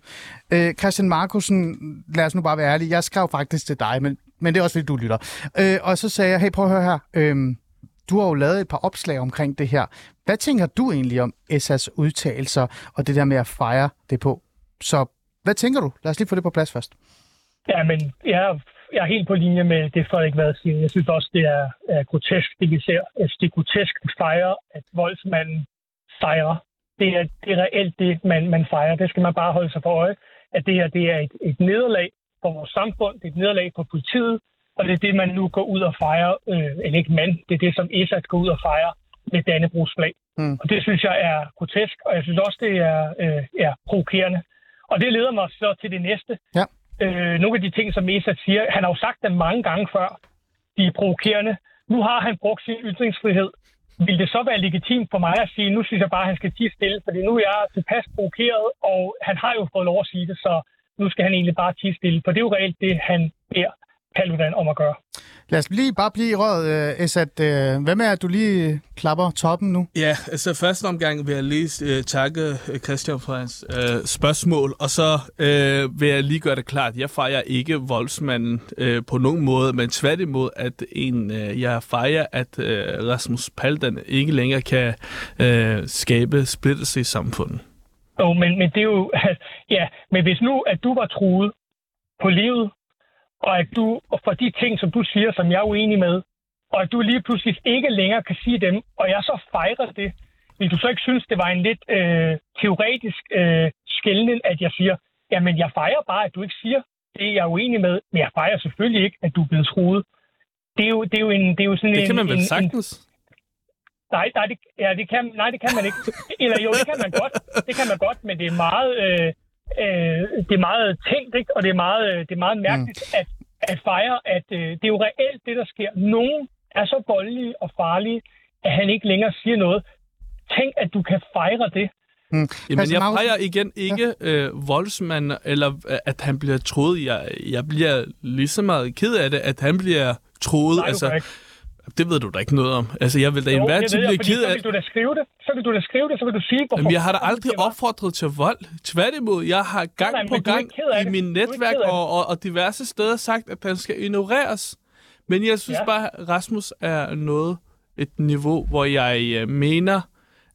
Øh, Christian Markusen, lad os nu bare være ærlige. Jeg skrev faktisk til dig, men, men det er også fordi, du lytter. Øh, og så sagde jeg, hey, prøv at høre her. Øh, du har jo lavet et par opslag omkring det her. Hvad tænker du egentlig om Essas udtalelser og det der med at fejre det på? Så hvad tænker du? Lad os lige få det på plads først. Ja, men jeg er, jeg er helt på linje med det, Frederik Vad siger. Jeg synes også, det er, er grotesk, det vi ser. Altså, det er grotesk at fejre, at voldsmanden sejrer. Det er, det er reelt det, man, man fejrer. Det skal man bare holde sig for øje, at det her det er et, et nederlag for vores samfund, det er et nederlag for politiet, og det er det, man nu går ud og fejrer, øh, eller ikke man, det er det, som ESAT går ud og fejrer med Dannebrogs flag. Mm. Og det synes jeg er grotesk, og jeg synes også, det er, øh, er provokerende. Og det leder mig så til det næste. Ja. Øh, nogle af de ting, som ESAT siger, han har jo sagt dem mange gange før, de er provokerende. Nu har han brugt sin ytringsfrihed. Vil det så være legitimt for mig at sige, nu synes jeg bare, at han skal tige stille, fordi nu er jeg tilpas provokeret, og han har jo fået lov at sige det, så nu skal han egentlig bare tige stille, for det er jo reelt det, han beder Paludan om at gøre. Lad os lige bare blive i røret, uh, Esat. Uh, hvad med, at du lige klapper toppen nu? Ja, altså første omgang vil jeg lige uh, takke Christian for hans uh, spørgsmål, og så uh, vil jeg lige gøre det klart, jeg fejrer ikke voldsmanden uh, på nogen måde, men tværtimod, at en, uh, jeg fejrer, at uh, Rasmus Paludan ikke længere kan uh, skabe splittelse i samfundet. Jo, men, men det er jo... Ja, men hvis nu, at du var truet på livet, og at du, og for de ting, som du siger, som jeg er uenig med, og at du lige pludselig ikke længere kan sige dem, og jeg så fejrer det, vil du så ikke synes, det var en lidt øh, teoretisk øh, skældning, at jeg siger, jamen jeg fejrer bare, at du ikke siger det, jeg er uenig med, men jeg fejrer selvfølgelig ikke, at du er blevet truet. Det er jo, det er jo, en, det er jo sådan det kan man en, vel en, sagtens. Nej, nej, det, ja, det kan, nej, det kan man ikke. Eller jo, det kan man godt. Det kan man godt, men det er meget, øh, øh, det er meget tænkt, ikke? og det er meget, det er meget mærkeligt mm. at, at fejre, at øh, det er jo reelt det, der sker. Nogen er så voldelige og farlige, at han ikke længere siger noget. Tænk, at du kan fejre det. Mm. Jamen, jeg fejrer igen ikke ja. øh, voldsmand, eller at han bliver troet. Jeg, jeg bliver lige så meget ked af det, at han bliver troet. Nej, altså, ikke. Det ved du da ikke noget om. Altså, jeg vil da Jo, enhver det tid blive ked så af... vil du da skrive det. Så vil du da skrive det, så vil du sige, hvorfor... Jamen, jeg har da aldrig opfordret til vold. Tværtimod, jeg har gang Nej, på gang i min netværk og, og, og diverse steder sagt, at han skal ignoreres. Men jeg synes Ja. bare, at Rasmus er noget et niveau, hvor jeg øh, mener,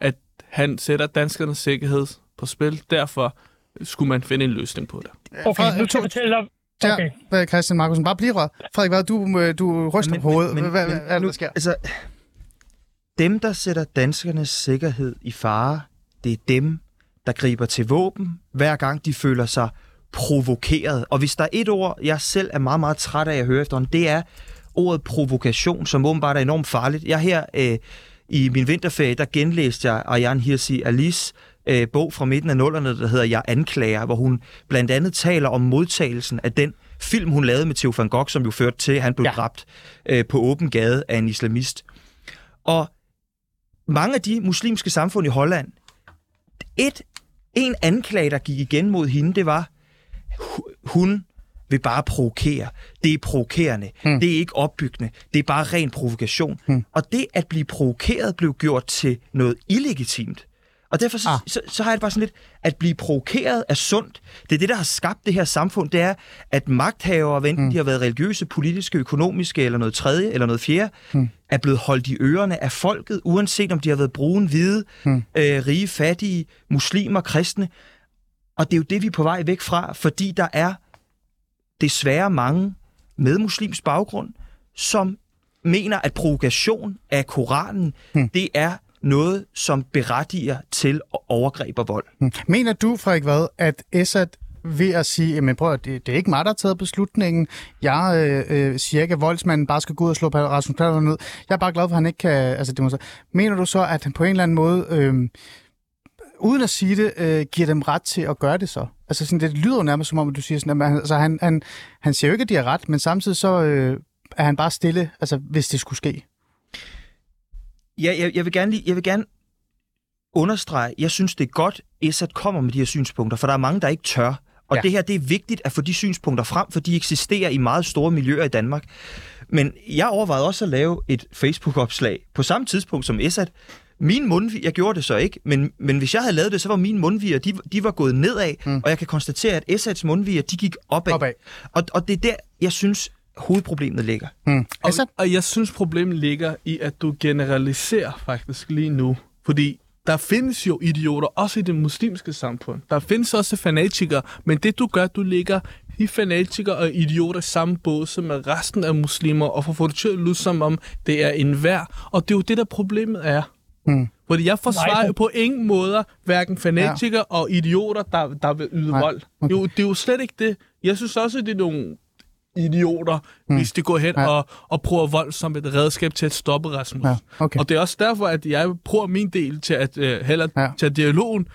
at han sætter danskernes sikkerhed på spil. Derfor skulle man finde en løsning på det. Okay, nu skal to- jeg dig... Okay. Christian Markusen, bare bliv røret. Frederik, hvad, du, øh, du ryster Men- på hovedet. men- Hvad, men hvad er det, nu- der sker? Altså, dem, der sætter danskernes sikkerhed i fare, det er dem, der griber til våben, hver gang de føler sig provokeret. Og hvis der er et ord, jeg selv er meget, meget træt af at høre efterhånden, det er ordet provokation, som åbenbart er enormt farligt. Jeg her øh, i min vinterferie, der genlæste jeg Ariane Hirsi Alice øh, bog fra midten af nullerne, der hedder Jeg anklager, hvor hun blandt andet taler om modtagelsen af den film, hun lavede med Theo van Gogh, som jo førte til, at han blev Ja. dræbt øh, på åben gade af en islamist. Og mange af de muslimske samfund i Holland, et, en anklage, der gik igen mod hende, det var, hu- hun vil bare provokere. Det er provokerende. Hmm. Det er ikke opbyggende. Det er bare ren provokation. Hmm. Og det at blive provokeret blev gjort til noget illegitimt. Og derfor så, Ah. så, så har jeg det bare sådan lidt, at blive provokeret er sundt. Det er det, der har skabt det her samfund, det er, at magthavere, hvad enten mm. de har været religiøse, politiske, økonomiske eller noget tredje eller noget fjerde, mm. er blevet holdt i ørerne af folket, uanset om de har været brune, hvide, mm. øh, rige, fattige, muslimer, kristne. Og det er jo det, vi er på vej væk fra, fordi der er desværre mange med muslimsk baggrund, som mener, at provokation af Koranen, hmm. det er noget, som berettiger til overgreb og vold. Hm. Mener du, Frederik Vad, at Assad ved at sige, men prøv at det, det er ikke mig, der har taget beslutningen. Jeg øh, øh, siger ikke, at voldsmanden bare skal gå ud og slå Rasmus Paludan ned. Jeg er bare glad for, at han ikke kan altså, det må så. Mener du så, at han på en eller anden måde, øh, uden at sige det, øh, giver dem ret til at gøre det så? Altså sådan, det lyder jo nærmest som om, at du siger sådan, at han, altså, han, han, han siger jo ikke, at de har ret, men samtidig så øh, er han bare stille, altså hvis det skulle ske. Ja, jeg, jeg, vil gerne lige, jeg vil gerne understrege, jeg synes, det er godt, Assad kommer med de her synspunkter, for der er mange, der ikke tør. Og Ja. det her, det er vigtigt at få de synspunkter frem, for de eksisterer i meget store miljøer i Danmark. Men jeg overvejede også at lave et Facebook-opslag på samme tidspunkt som Assad. Min mundvig, jeg gjorde det så ikke, men, men hvis jeg havde lavet det, så var mine mundviger, de, de var gået nedad, mm. og jeg kan konstatere, at Assads mundviger, de gik opad. Opad. Og, og det er der, jeg synes, hovedproblemet ligger. Og, Assad? og jeg synes, problemet ligger i, at du generaliserer faktisk lige nu. Fordi der findes jo idioter, også i det muslimske samfund. Der findes også fanatikere, men det du gør, du ligger I er fanatikere og idioter i samme båd som med resten af muslimer, og for at få det til at lyde som om, det er en værd. Og det er jo det, der problemet er. Mm. Fordi jeg forsvarer Nej. på ingen måder hverken fanatikere ja. og idioter, der, der vil yde Nej. vold. Okay. Det, er jo, det er jo slet ikke det. Jeg synes også, at det er nogle idioter, mm. hvis de går hen Ja. og, og bruger vold som et redskab til at stoppe Rasmus. Ja, okay. Og det er også derfor, at jeg bruger min del til at øh, heller Ja. tage dialogen.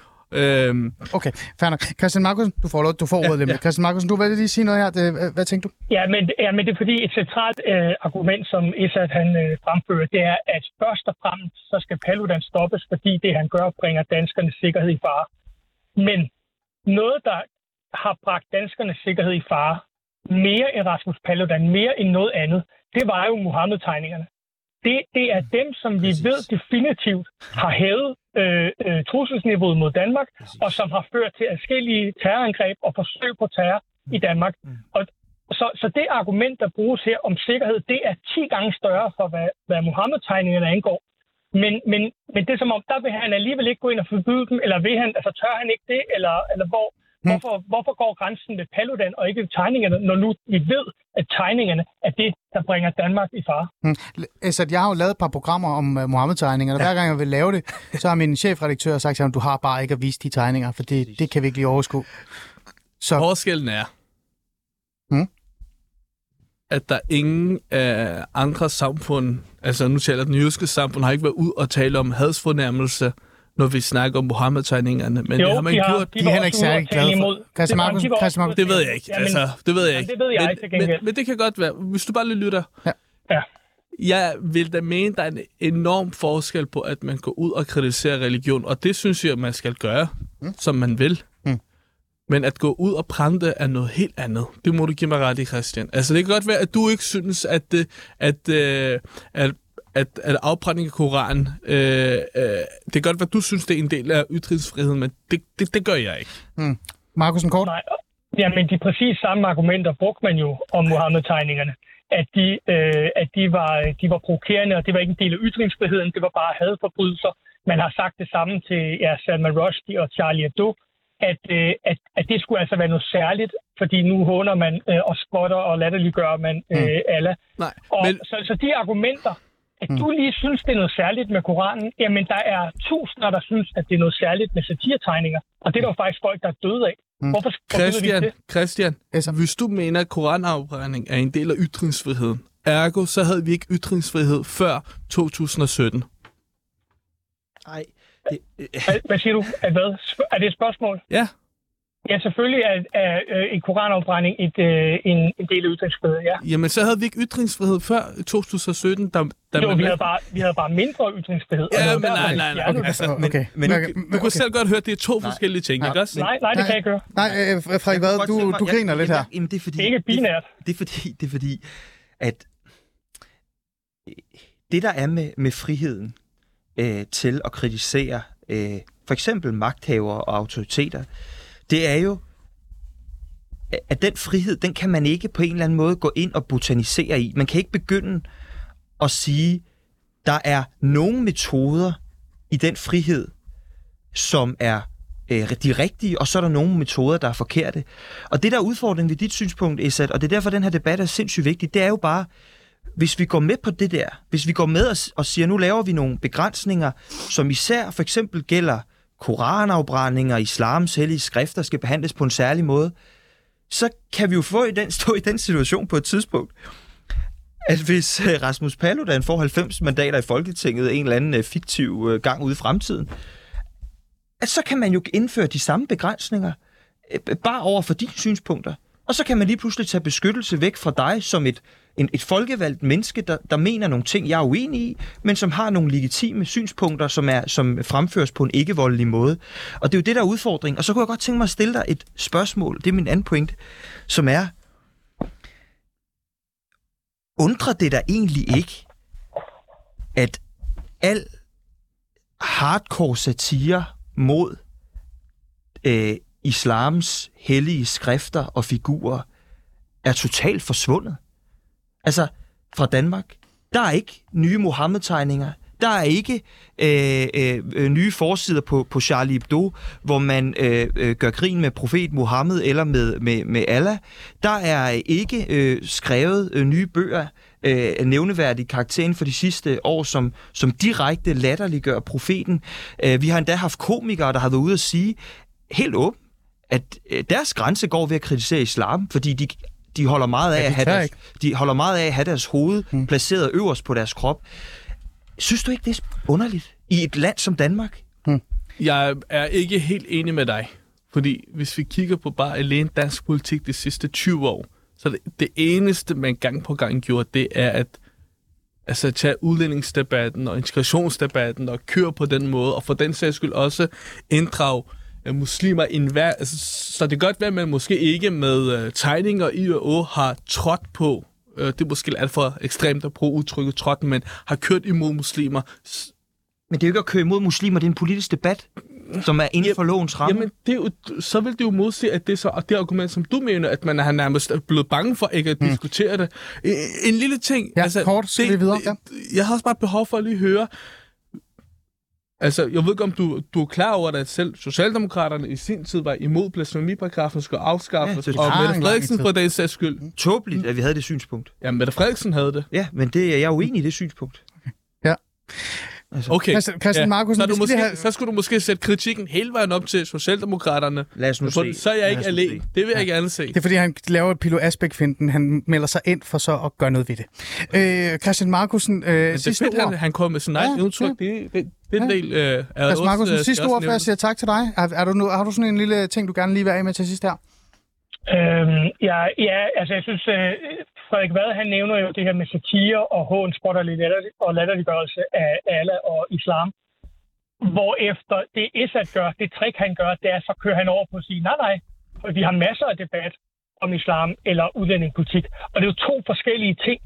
Øhm, Okay, fair nok. Christian Markusen, du får, lov, du får ordet ja, lidt. ja. Christian Markusen, du vil lige sige noget her. Det, hvad, hvad tænker du? Ja, men, ja, men det er fordi et centralt øh, argument, som Esat han øh, fremfører, det er, at først og fremmest så skal Paludan stoppes, fordi det han gør bringer danskernes sikkerhed i fare. Men noget, der har bragt danskernes sikkerhed i fare, mere end Rasmus Paludan, mere end noget andet, det var jo Mohammed-tegningerne. Det, det er dem, som vi Præcis. ved definitivt har hævet øh, øh, trusselsniveauet mod Danmark, Præcis. og som har ført til adskillige terrorangreb og forsøg på terror i Danmark. Og så, så det argument, der bruges her om sikkerhed, det er 10 gange større for, hvad, hvad Mohammed-tegningerne angår. Men, men, men det er som om, der vil han alligevel ikke gå ind og forbyde dem, eller vil han, altså tør han ikke det, eller, eller hvor, hvorfor, hvorfor går grænsen ved Paludan og ikke ved tegningerne, når nu vi ved, at tegningerne er det, der bringer Danmark i fare? Hmm. Esat, jeg har jo lavet et par programmer om uh, Mohammed-tegninger, og hver gang jeg vil lave det, så har min chefredaktør sagt til ham, du har bare ikke at vise de tegninger, for det, det kan vi ikke lige overskue. Så Forskellen er, Mm. at der ingen af andre samfund, altså nu taler den jødiske samfund, har ikke været ud og tale om hadsfornærmelse, når vi snakker om Mohammed-tegningerne. Men det har man de har, gjort. de er var heller ikke særlig at glade for-. Christian Markus- de Christian Markus- at Det ved jeg ikke. Altså, det ved jeg ikke. det ved jeg men, ikke. Men, men det kan godt være. Hvis du bare lige lytter. Ja. Ja. Jeg vil da mene, der er en enorm forskel på, at man går ud og kritiserer religion, og det synes jeg, man skal gøre, mm. som man vil. Mm. Men at gå ud og prænde er noget helt andet. Det må du give mig ret i, Christian. Altså, det kan godt være, at du ikke synes, at, det, at, øh, at, at, at afbrænding af Koranen, øh, øh, det kan godt være, at du synes, det er en del af ytringsfriheden, men det, det, det gør jeg ikke. Markusen kort. Nej, ja, men de præcis samme argumenter brugte man jo om Mohammed-tegningerne. At de, øh, at de var, de var provokerende, og det var ikke en del af ytringsfriheden, det var bare hadforbrydelser. Man har sagt det samme til ja, Salman Rushdie og Charlie Hebdo, at, øh, at, at det skulle altså være noget særligt, fordi nu håner man øh, og spotter og latterliggør man øh, alle. Nej, Og men så, så de argumenter, at du lige synes, det er noget særligt med Koranen, jamen der er tusinder, der synes, at det er noget særligt med satiretegninger. Og det er der jo faktisk folk, der er døde af. Hvorfor forbyder vi Christian, det? Christian Altså- hvis du mener, at koranafbrænding er en del af ytringsfriheden, ergo, så havde vi ikke ytringsfrihed før 2017. Nej, det, Hvad, siger du? At hvad? Er det et spørgsmål? Ja, Ja, selvfølgelig er, er øh, en koranafbrænding et, øh, en, en del af ytringsfriheden, ja. jamen så havde vi ikke ytringsfrihed før 2017, da, da Jo, man vi havde, bare, vi havde bare mindre ytringsfrihed. Ja, men nej, nej, nej. Okay, det. okay. okay. men- okay. Du kunne selv godt høre, at det er to Nej. forskellige ting, ikke også? Nej, nej, det kan jeg ikke høre. Nej, øh, Frederik Vad, du, du griner lidt her. Jamen, det er fordi, Det er ikke binært. Det, det, er fordi, det er fordi, at det, der er med, med friheden øh, til at kritisere øh, for eksempel magthavere og autoriteter, det er jo, at den frihed, den kan man ikke på en eller anden måde gå ind og botanisere i. Man kan ikke begynde at sige, der er nogle metoder i den frihed, som er øh, de rigtige, og så er der nogle metoder, der er forkerte. Og det der er udfordringen ved dit synspunkt, Esat, og det er derfor, den her debat er sindssygt vigtig, det er jo bare, hvis vi går med på det der, hvis vi går med og, og siger, nu laver vi nogle begrænsninger, som især for eksempel gælder koranafbrændinger, islams hellige skrifter skal behandles på en særlig måde, så kan vi jo få i den, stå i den situation på et tidspunkt, at hvis øh, Rasmus Paludan får 90 mandater i Folketinget en eller anden øh, fiktiv øh, gang ude i fremtiden, at så kan man jo indføre de samme begrænsninger, bare over for de synspunkter. Og så kan man lige pludselig tage beskyttelse væk fra dig som et, en, et folkevalgt menneske, der, der mener nogle ting, jeg er uenig i, men som har nogle legitime synspunkter, som, er, som fremføres på en ikke-voldelig måde. Og det er jo det, der er udfordring. Og så kunne jeg godt tænke mig at stille dig et spørgsmål. Det er min anden point, som er, undrer det dig egentlig ikke, at al hardcore satire mod øh, islams hellige skrifter og figurer er totalt forsvundet. Altså, fra Danmark. Der er ikke nye Mohammed-tegninger. Der er ikke øh, øh, øh, nye forsider på, på Charlie Hebdo, hvor man øh, øh, gør grin med profet Mohammed eller med, med, med Allah. Der er ikke øh, skrevet øh, nye bøger øh, nævneværdig karakteren for de sidste år, som, som direkte latterliggør profeten. Øh, vi har endda haft komikere, der har været ude at sige helt åbent, at øh, deres grænse går ved at kritisere islam, fordi de, de holder meget af Ja, de at have deres, ikke. de holder meget af at have deres hoved hmm. placeret øverst på deres krop. Synes du ikke, det er underligt i et land som Danmark? Jeg er ikke helt enig med dig. Fordi hvis vi kigger på bare alene dansk politik de sidste 20 år, så det, det eneste, man gang på gang gjorde, det er at altså, tage udlændingsdebatten og integrationsdebatten og køre på den måde, og for den sags skyld også inddrage øh, muslimer i enhver... Altså, så det kan godt være, at man måske ikke med øh, tegninger i og å har trådt på, øh, det er måske alt for ekstremt at bruge udtrykket trådt, men har kørt imod muslimer, Men det er jo ikke at køre imod muslimer, det er en politisk debat, som er inden for lovens ramme. Jamen, det er jo, så vil det jo modse, at det så, og det argument, som du mener, at man er nærmest blevet bange for ikke at diskutere det. En, en lille ting. Ja, kort, skal vi videre, ja. Jeg har også bare behov for at lige høre, Altså, jeg ved ikke, om du, du er klar over, at selv Socialdemokraterne i sin tid var imod blasfemiparagrafen skulle afskaffes, Ja, ja, og Mette lang Frederiksen for den sags skyld. Tåbeligt, at vi havde det synspunkt. Ja, Mette Frederiksen havde det. Ja, men det, jeg er uenig i det synspunkt. Okay. Christian- Christian Markussen, så, vi du skal måske, have- så skulle du måske sætte kritikken hele vejen op til Socialdemokraterne. Lad os nu For, se. så er jeg ikke alene. Det vil jeg gerne se. Det er fordi, han laver et Pilo Asbæk-finden. Han melder sig ind for så at gøre noget ved det. Øh, Christian Markusen, øh, det er sidste fedt, ord. han, han kommer med sin egen Ja, udtryk. Det, det, det er en Ja. del øh, af Christian også, Markusen, øh, sidste ord, før jeg siger tak til dig. Er, er du nu, har du sådan en lille ting, du gerne lige vil af med til sidst her? Øhm, ja, ja, altså jeg synes, øh, Frederik Vad, han nævner jo det her med satire og hån, og og latterliggørelse af Allah og islam. Hvorefter det Esad gør, det trick han gør, det er, så kører han over på at sige, nej, nej, for vi har masser af debat om islam eller udlændingepolitik. Og det er jo to forskellige ting.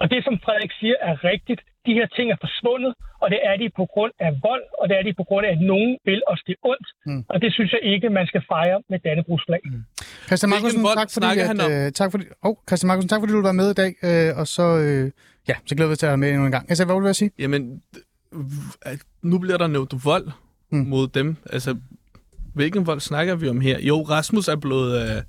Og det, som Frederik siger, er rigtigt. De her ting er forsvundet, og det er de på grund af vold, og det er de på grund af, at nogen vil os det ondt. Mm. Og det synes jeg ikke, man skal fejre med Dannebrugsflag. Mm. Christian Markusen, tak fordi, at, han om? øh, tak fordi, oh, Christian Markusen, tak fordi du var med i dag. Øh, og så, øh, ja, så glæder vi os til at være med endnu en gang. Altså, hvad vil du sige? Jamen, at nu bliver der nævnt vold mm. mod dem. Altså, hvilken vold snakker vi om her? Jo, Rasmus er blevet... Øh,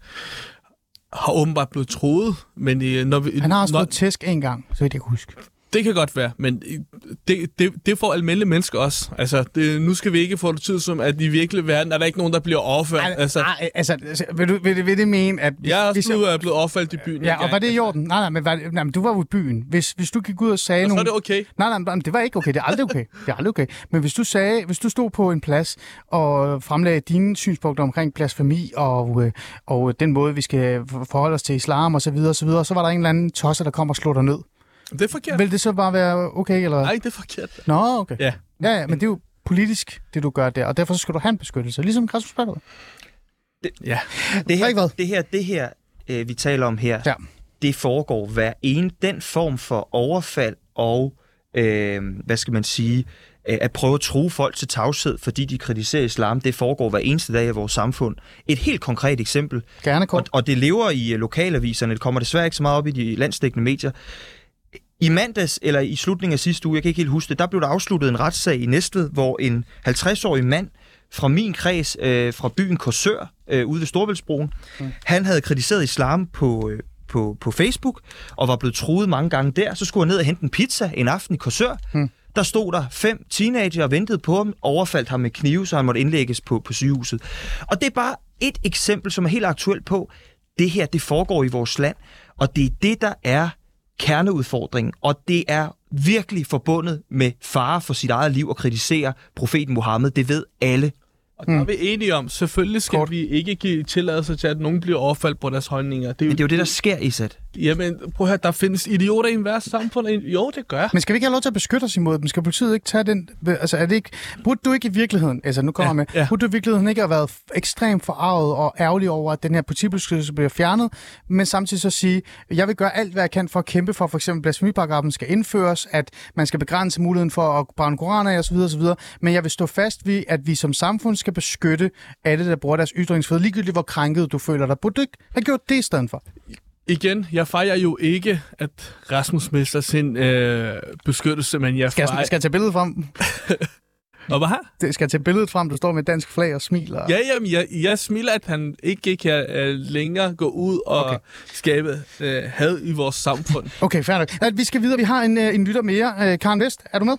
har åbenbart blevet troet, men øh, når vi, Han har også når, fået tæsk en gang, så vidt jeg kan huske. Det kan godt være, men øh, det, det, det får almindelige mennesker også. Altså, det, nu skal vi ikke få det tid som, at i virkelig verden er der ikke nogen, der bliver overført. Ej, altså, ej, altså, altså, vil, du, vil, det- vil det mene, at... jeg er også hvis jeg- blevet, er blevet overfaldt i byen. Ja, og var gang. det i orden? Nej, nej, men, var, nej, men du var jo i byen. Hvis, hvis du gik ud og sagde Og så nogle... er det okay. Nej, nej, nej, det var ikke okay. Det er aldrig okay. Det er aldrig okay. Men hvis du sagde, hvis du stod på en plads og fremlagde dine synspunkter omkring blasfemi og, øh, og den måde, vi skal for- forholde os til islam og så videre, og så videre, så var der en eller anden tosser, der kom og slog dig ned. Det er forkert. Vil det så bare være okay, eller? Nej, det er forkert. Nå, okay. Ja. Ja, ja, men det er jo politisk, det du gør der, og derfor skal du have en beskyttelse, ligesom Rasmus Paludan. Ja. Det Frederik Vad. her, det her, det her øh, vi taler om her, Ja. det foregår hver en den form for overfald og, øh, hvad skal man sige, øh, at prøve at true folk til tavshed, fordi de kritiserer islam, det foregår hver eneste dag i vores samfund. Et helt konkret eksempel, Gerne og, og det lever i øh, lokalaviserne, det kommer desværre ikke så meget op i de landsdækkende medier. I mandags, eller i slutningen af sidste uge, jeg kan ikke helt huske det, der blev der afsluttet en retssag i Næstved, hvor en 50-årig mand fra min kreds, øh, fra byen Korsør, øh, ude ved Storbæltsbroen, mm. han havde kritiseret islam på, øh, på, på Facebook, og var blevet truet mange gange der. Så skulle han ned og hente en pizza en aften i Korsør. Mm. Der stod der fem teenager og ventede på ham, overfaldt ham med knive, så han måtte indlægges på, på sygehuset. Og det er bare et eksempel, som er helt aktuelt på, det her, det foregår i vores land, og det er det, der er kerneudfordringen, og det er virkelig forbundet med fare for sit eget liv at kritisere profeten Mohammed. Det ved alle. Og der er vi enige om, selvfølgelig skal Kort. Vi ikke give tilladelse til, at nogen bliver overfaldt på deres holdninger. Det er, Men det er jo det, der sker, Isat. Jamen, prøv at høre, der findes idioter i enhver samfund. Jo, det gør. Men skal vi ikke have lov til at beskytte os imod dem? Skal politiet ikke tage den... Altså, er det ikke... Burde du ikke i virkeligheden... Altså, nu kommer Ja, med... ja. Burde du i virkeligheden ikke have været ekstremt forarvet og ærgerlig over, at den her politibeskyttelse bliver fjernet, men samtidig så sige, jeg vil gøre alt, hvad jeg kan for at kæmpe for, for eksempel blasfemiparagrafen skal indføres, at man skal begrænse muligheden for at brænde koraner af osv. osv. Men jeg vil stå fast ved, at vi som samfund skal beskytte alle, der bruger deres ytringsfrihed, ligegyldigt hvor krænket du føler dig. Burde du ikke have gjort det i stedet for? Igen, jeg fejrer jo ikke, at Rasmus mister sin øh, beskyttelse, men jeg Skal jeg, skal jeg tage billedet frem? Og hvad? Det- Skal jeg tage billedet frem, du står med dansk flag og smiler? Ja, jamen, jeg, jeg smiler, at han ikke kan øh, længere gå ud og Okay. skabe øh, had i vores samfund. Okay, fair nok. Vi skal videre. Vi har en, øh, en lytter mere. Øh, Karen Vest, er du med?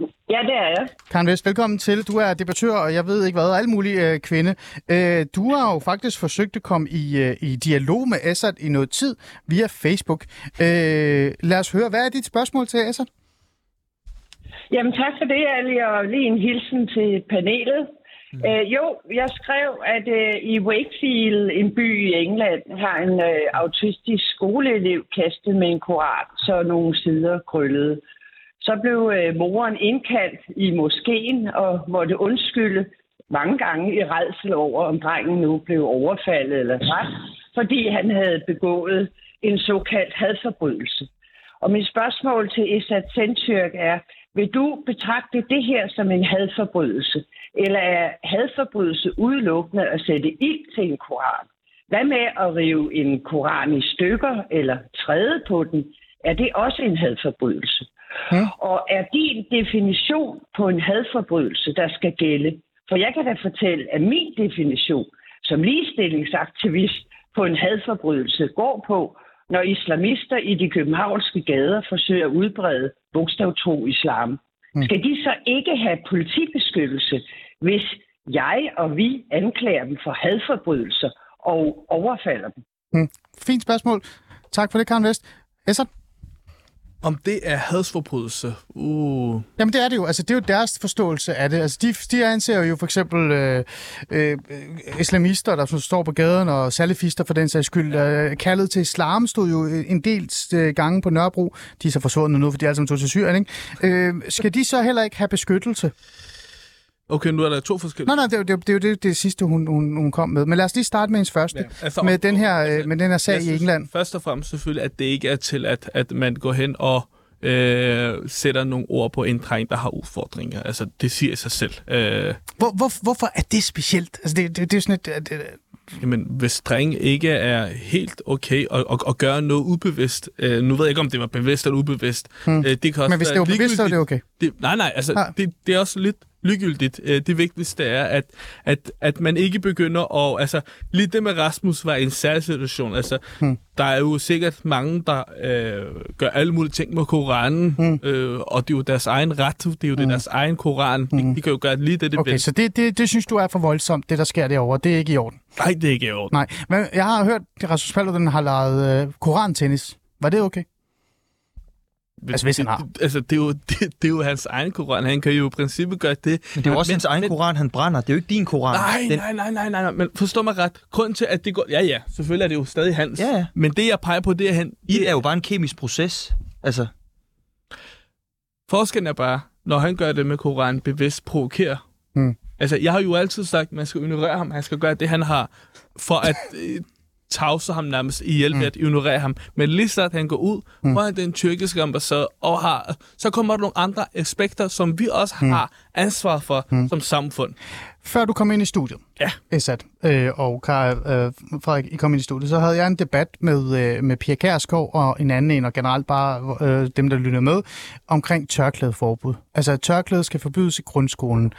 Ja, det er jeg. Karen Vest, velkommen til. Du er debattør, og jeg ved ikke hvad, alt muligt øh, kvinde. Øh, du har jo faktisk forsøgt at komme i, øh, i dialog med Assad i noget tid via Facebook. Øh, lad os høre, hvad er dit spørgsmål til Assad? Jamen tak for det, Ali, og lige en hilsen til panelet. Mm. Øh, jo, jeg skrev, at øh, i Wakefield, en by i England, har en øh, autistisk skoleelev kastet med en koran, så nogle sider krøllede. Så blev øh, moren indkaldt i moskeen og måtte undskylde mange gange i redsel over, om drengen nu blev overfaldet eller dræbt, fordi han havde begået en såkaldt hadforbrydelse. Og mit spørgsmål til Esat Sentyrk er, vil du betragte det her som en hadforbrydelse? Eller er hadforbrydelse udelukkende at sætte ild til en koran? Hvad med at rive en koran i stykker eller træde på den? Er det også en hadforbrydelse? Hmm. Og er din definition på en hadforbrydelse, der skal gælde? For jeg kan da fortælle, at min definition som ligestillingsaktivist på en hadforbrydelse går på, når islamister i de københavnske gader forsøger at udbrede bogstavtro islam. Skal de så ikke have politibeskyttelse, hvis jeg og vi anklager dem for hadforbrydelser og overfalder dem? Hmm. Fint spørgsmål. Tak for det, Karen Vest. Assad? Om det er hadsforbrydelse? Uh. Jamen det er det jo. Altså, det er jo deres forståelse af det. Altså, de, de anser jo for eksempel øh, øh, islamister, der står på gaden, og salafister for den sags skyld. Øh, kaldet til islam stod jo en del øh, gange på Nørrebro. De er så forsvundet nu, fordi de alle sammen tog til Syrien. Ikke? Øh, skal de så heller ikke have beskyttelse? Okay, nu er der to forskellige... Nej, nej, det, er jo- det, er jo- det det, det sidste, hun, hun, hun kom med. Men lad os lige starte med hendes første. Ja, altså, med, den her, altså, med den her sag jeg i synes England. Først og fremmest selvfølgelig, at det ikke er til, at, at man går hen og øh, sætter nogle ord på en dreng, der har udfordringer. Altså, det siger sig selv. Øh, Hvor, hvor, hvorfor er det specielt? Altså, det, det, det er sådan et... at, øh, Jamen, hvis dreng ikke er helt okay og, og, og gør noget ubevidst, øh, nu ved jeg ikke, om det var bevidst eller ubevidst. Hmm. Øh, det kan også Men hvis det var bevidst, så er det okay. Det, nej, nej, altså, ja. det, det er også lidt ligegyldigt. Øh, Det vigtigste er, at, at, at man ikke begynder at... Altså, lige det med Rasmus var en særlig situation. Altså, Hmm. der er jo sikkert mange, der øh, gør alle mulige ting med Koranen, Hmm. øh, og det er jo deres egen ret, det er jo hmm. deres egen Koran. Hmm. De, de kan jo gøre lige det, de Okay, vil. så det, det, det synes du er for voldsomt, det der sker derovre. Det er ikke i orden. Nej, det er ikke i orden. Nej, men jeg har hørt, at Rasmus Paludan har lejet øh, korantennis. Var det okay? Altså, hvis han har. Det, altså, det er, jo, det, det er jo hans egen koran. Han kan jo i princippet gøre det. Men det er jo også men, hans egen koran, han brænder. Det er jo ikke din koran. Nej, Den, nej, nej, nej, nej, nej, men forstå mig ret. Grunden til, at det går... Ja, ja, selvfølgelig er det jo stadig hans. Ja, ja. Men det, jeg peger på, det er, han, Ild er jo bare en kemisk proces. Altså, forskellen er bare, når han gør det med Koran, bevidst provokerer. Hmm. Altså, jeg har jo altid sagt, at man skal ignorere ham. Han skal gøre det, han har, for at øh, tavse ham nærmest i hjælp ved at ignorere ham. Men lige så at han går ud mm. foran den tyrkiske ambassade, og har, så kommer der nogle andre aspekter, som vi også har ansvar for mm. som samfund. Før du kom ind i studiet, Ja. Esat, øh, og Kar, øh, Frederik, I kom ind i studiet, så havde jeg en debat med, øh, med Pia Kærsgaard og en anden en, og generelt bare øh, dem, der lytter med, omkring tørklædeforbud. Altså, at tørklæde skal forbydes i grundskolen.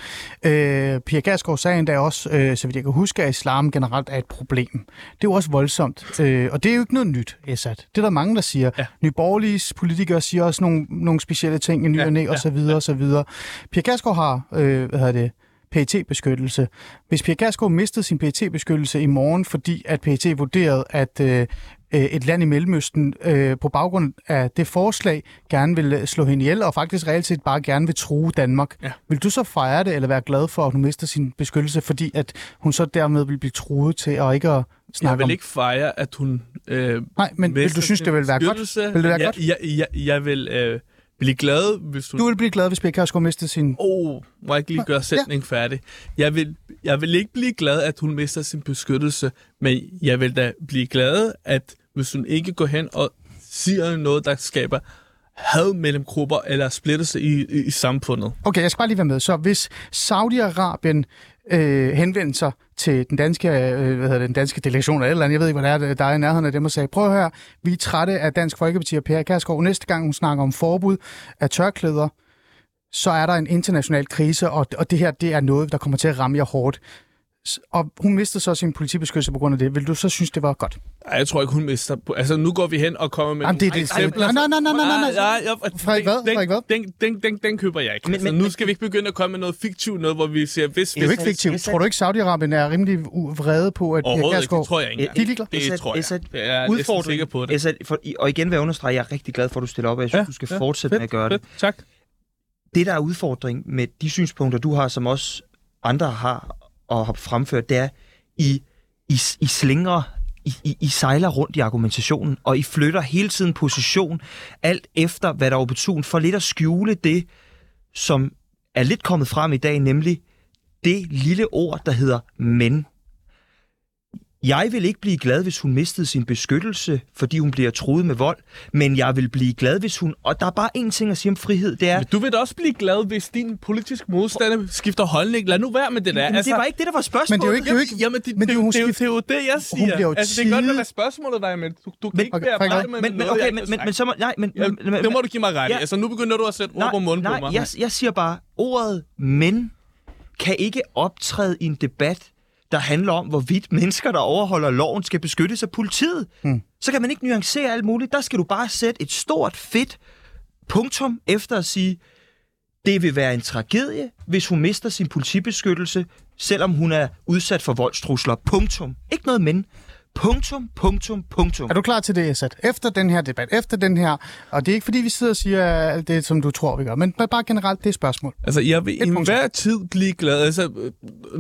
Øh, Pia Kærsgaard sagde endda også, øh, så vidt jeg kan huske, at islam generelt er et problem. Det er jo også voldsomt, øh, og det er jo ikke noget nyt, Esat. Det er der mange, der siger. Ja. Nye borgerlige politikere siger også nogle, nogle specielle ting i ny Ja, og næ, ja, så videre, og så videre. Pia Kærsgaard har, øh, hvad hedder det, PET-beskyttelse. Hvis Pia Kærsgaard mistede sin PET-beskyttelse i morgen, fordi at PET vurderede, at øh, øh, et land i Mellemøsten øh, på baggrund af det forslag gerne vil øh, slå hende ihjel, og faktisk reelt set bare gerne vil true Danmark. Ja. Vil du så fejre det, eller være glad for, at hun mister sin beskyttelse, fordi at hun så dermed vil blive truet til at ikke at snakke Jeg vil om... ikke fejre, at hun... Øh, Nej, men vil du synes, det vil være godt? beskyttelse. Vil det være jeg, godt? Jeg, jeg, jeg vil øh, blive glad, hvis hun... Du vil blive glad, hvis Pia Kærsgaard mistede sin... Oh, må jeg ikke lige gøre sætningen ja. færdig? Jeg vil, jeg vil ikke blive glad, at hun mister sin beskyttelse, men jeg vil da blive glad, at hvis hun ikke går hen og siger noget, der skaber had mellem grupper eller splittelse i, i, i samfundet. Okay, jeg skal bare lige være med. Så hvis Saudi-Arabien øh, henvendte sig til den danske, øh, hvad hedder det, den danske delegation eller, et eller andet, jeg ved ikke, hvad det er, der er i nærheden af dem, og sagde, prøv at høre, vi er trætte af Dansk Folkeparti og Per Kærsgaard. Næste gang hun snakker om forbud af tørklæder, så er der en international krise, og, og det her det er noget, der kommer til at ramme jer hårdt. Og hun mistede så sin politibeskyttelse på grund af det. Vil du så synes, det var godt? Ej, jeg tror ikke, hun mister... Altså, nu går vi hen og kommer med... Jamen, det er det- eksempler. Nej, nej, nej, nej, nej, nej. Nej, Frederik hvad? den- Frederik hvad? Den, den, den, den køber jeg ikke. Men- altså, men- nu skal vi ikke begynde at komme med noget fiktivt, noget, hvor vi siger, hvis... Det er jo ikke fiktivt. Tror du ikke, Saudi-Arabien er rimelig vrede på, at Pia Overhovedet ikke, Kærsgaard... det tror jeg ikke. De er ligeglade. Det tror jeg. Jeg er næsten sikker på det. Og igen vil jeg understrege, at jeg er rigtig glad for, at du stiller op, og jeg synes, du skal fortsætte med at gøre det. Tak. Det, der er udfordring med de synspunkter, du har, som også andre har og har fremført, det er, I, I, I slinger, I, I, I sejler rundt i argumentationen, og I flytter hele tiden position, alt efter, hvad der er opportun, for lidt at skjule det, som er lidt kommet frem i dag, nemlig det lille ord, der hedder men. Jeg vil ikke blive glad, hvis hun mistede sin beskyttelse, fordi hun bliver truet med vold, men jeg vil blive glad, hvis hun... Og der er bare én ting at sige om frihed, det er... Men du vil da også blive glad, hvis din politiske modstander skifter holdning. Lad nu være med det der. Men det var ikke det, der var spørgsmålet. Men det er jo ikke- er Jamen, det, men det, det er jo- hun det, det, det, er jo det, jeg siger. bliver jo altså, det er godt, hvad spørgsmålet var, men du, du kan Men- ikke okay, være med Men, noget, okay, men, men, men så må... Nej, men... sagt. men, Ja, det må du give mig ret. Ja. Altså, nu begynder du at sætte ord på munden nej, på mig. Jeg, jeg siger bare, ordet men kan ikke optræde i en debat, der handler om, hvorvidt mennesker, der overholder loven, skal beskyttes af politiet. Hmm. Så kan man ikke nuancere alt muligt. Der skal du bare sætte et stort, fedt punktum efter at sige, det vil være en tragedie, hvis hun mister sin politibeskyttelse, selvom hun er udsat for voldstrusler. Punktum. Ikke noget men. Punktum, punktum, punktum. Er du klar til det, Esat? Efter den her debat, efter den her, og det er ikke fordi, vi sidder og siger alt det, som du tror, vi gør, men bare generelt det er spørgsmål. Altså, jeg vil i punktum. hver tid blive glad. Altså, øh,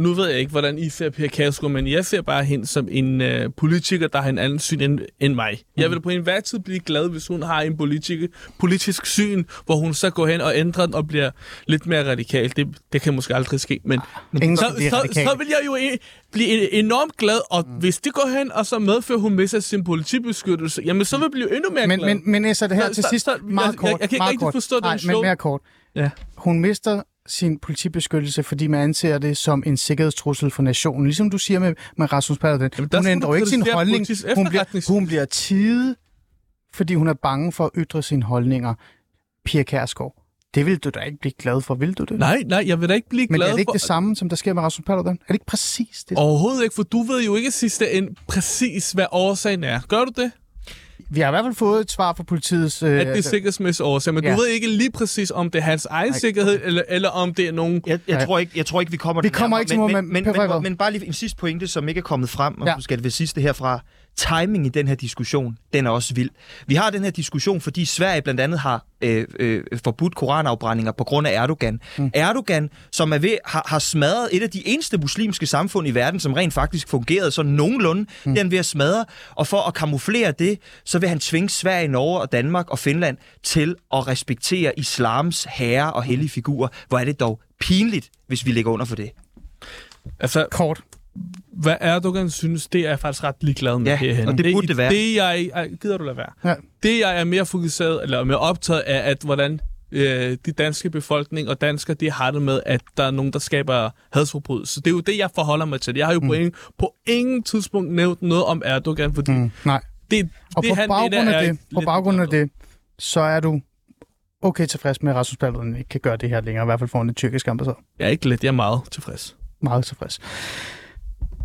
nu ved jeg ikke, hvordan I ser Per Kærsgaard, men jeg ser bare hende som en øh, politiker, der har en anden syn end, end mig. Mm. Jeg vil på enhver tid blive glad, hvis hun har en politik, politisk syn, hvor hun så går hen og ændrer den og bliver lidt mere radikal. Det, det kan måske aldrig ske, men, men Ingen så, så, radikal. så vil jeg jo e- blive enormt glad, og mm. hvis det går hen, og så medfører hun mister sin politibeskyttelse, jamen så vil blive endnu mere Men, glad. men, men Esat, her Så- til så- sidst, så- meget jeg- kort. jeg- jeg kan ikke rigtig kort. forstå den Nej, men show. mere kort. Ja. Hun mister sin politibeskyttelse, fordi man anser det som en sikkerhedstrussel for nationen. Ligesom du siger med, med Rasmus Paludan. Jamen, Hun ændrer jo ikke sin holdning. Hun bliver, hun bliver tide, fordi hun er bange for at ytre sine holdninger. Pia Kærsgaard. Det vil du da ikke blive glad for, vil du det? Nej, nej, jeg vil da ikke blive Men glad er det ikke for... det samme, som der sker med Rasmus Paludan? Er det ikke præcis det? Overhovedet ikke, for du ved jo ikke sidste end præcis, hvad årsagen er. Gør du det? Vi har i hvert fald fået et svar fra politiets... Øh, At det er sikkerhedsmæssige årsager, men Ja. du ved ikke lige præcis, om det er hans egen Nej. sikkerhed, eller, eller om det er nogen... Jeg, jeg, tror ikke, jeg tror ikke, vi kommer Vi det kommer nærmere, ikke til men, men, men- men, men, men bare lige en sidste pointe, som ikke er kommet frem, og Ja. ja. skal det ved sidste herfra. Timing i den her diskussion, den er også vild. Vi har den her diskussion, fordi Sverige blandt andet har øh, øh, forbudt koranafbrændinger på grund af Erdogan. Mm. Erdogan, som er ved, har, har smadret et af de eneste muslimske samfund i verden, som rent faktisk fungerede sådan nogenlunde, mm. er han ved at smadre. Og for at kamuflere det, så vil han tvinge Sverige, Norge og Danmark og Finland til at respektere islams herre og hellige figurer. Hvor er det dog pinligt, hvis vi ligger under for det. Altså, Kort. Hvad Erdogan synes, det er jeg faktisk ret ligeglad med Ja, herhenne. og det burde det være. Det, jeg, gider du lade være? Ja. Det, jeg er mere fokuseret, eller mere optaget af, at hvordan øh, de danske befolkning og danskere, de har det med, at der er nogen, der skaber hadsforbrydelser. Det er jo det, jeg forholder mig til. Jeg har jo mm. på, ingen, på ingen tidspunkt nævnt noget om Erdogan, fordi mm. Nej. det, Og det på han baggrund mener, er af det, på baggrund af det, så er du okay tilfreds med, at Rasmus Paludan ikke kan gøre det her længere, i hvert fald foran den tyrkiske ambassade. Jeg er ikke lidt, jeg er meget tilfreds. Meget tilfreds.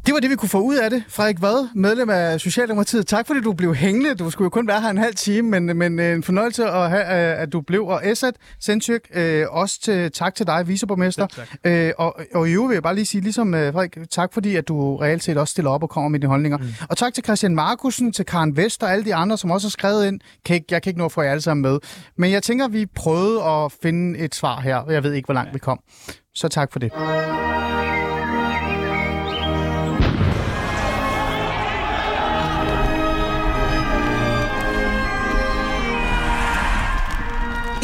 Det var det, vi kunne få ud af det. Frederik Vad, medlem af Socialdemokratiet. Tak fordi du blev hængende. Du skulle jo kun være her en halv time, men, men øh, en fornøjelse at have, øh, at du blev. Og Esat Sendtjøk, øh, også til, tak til dig, viceborgmester. Tak. Øh, og, og i øvrigt vil jeg bare lige sige, ligesom øh, Frederik, tak fordi, at du reelt set også stiller op og kommer med dine holdninger. Mm. Og tak til Christian Markusen, til Karen Vest og alle de andre, som også har skrevet ind. Kan ikke, jeg kan ikke nå at få jer alle sammen med. Men jeg tænker, vi prøvede at finde et svar her. Jeg ved ikke, hvor langt vi kom. Så tak for det.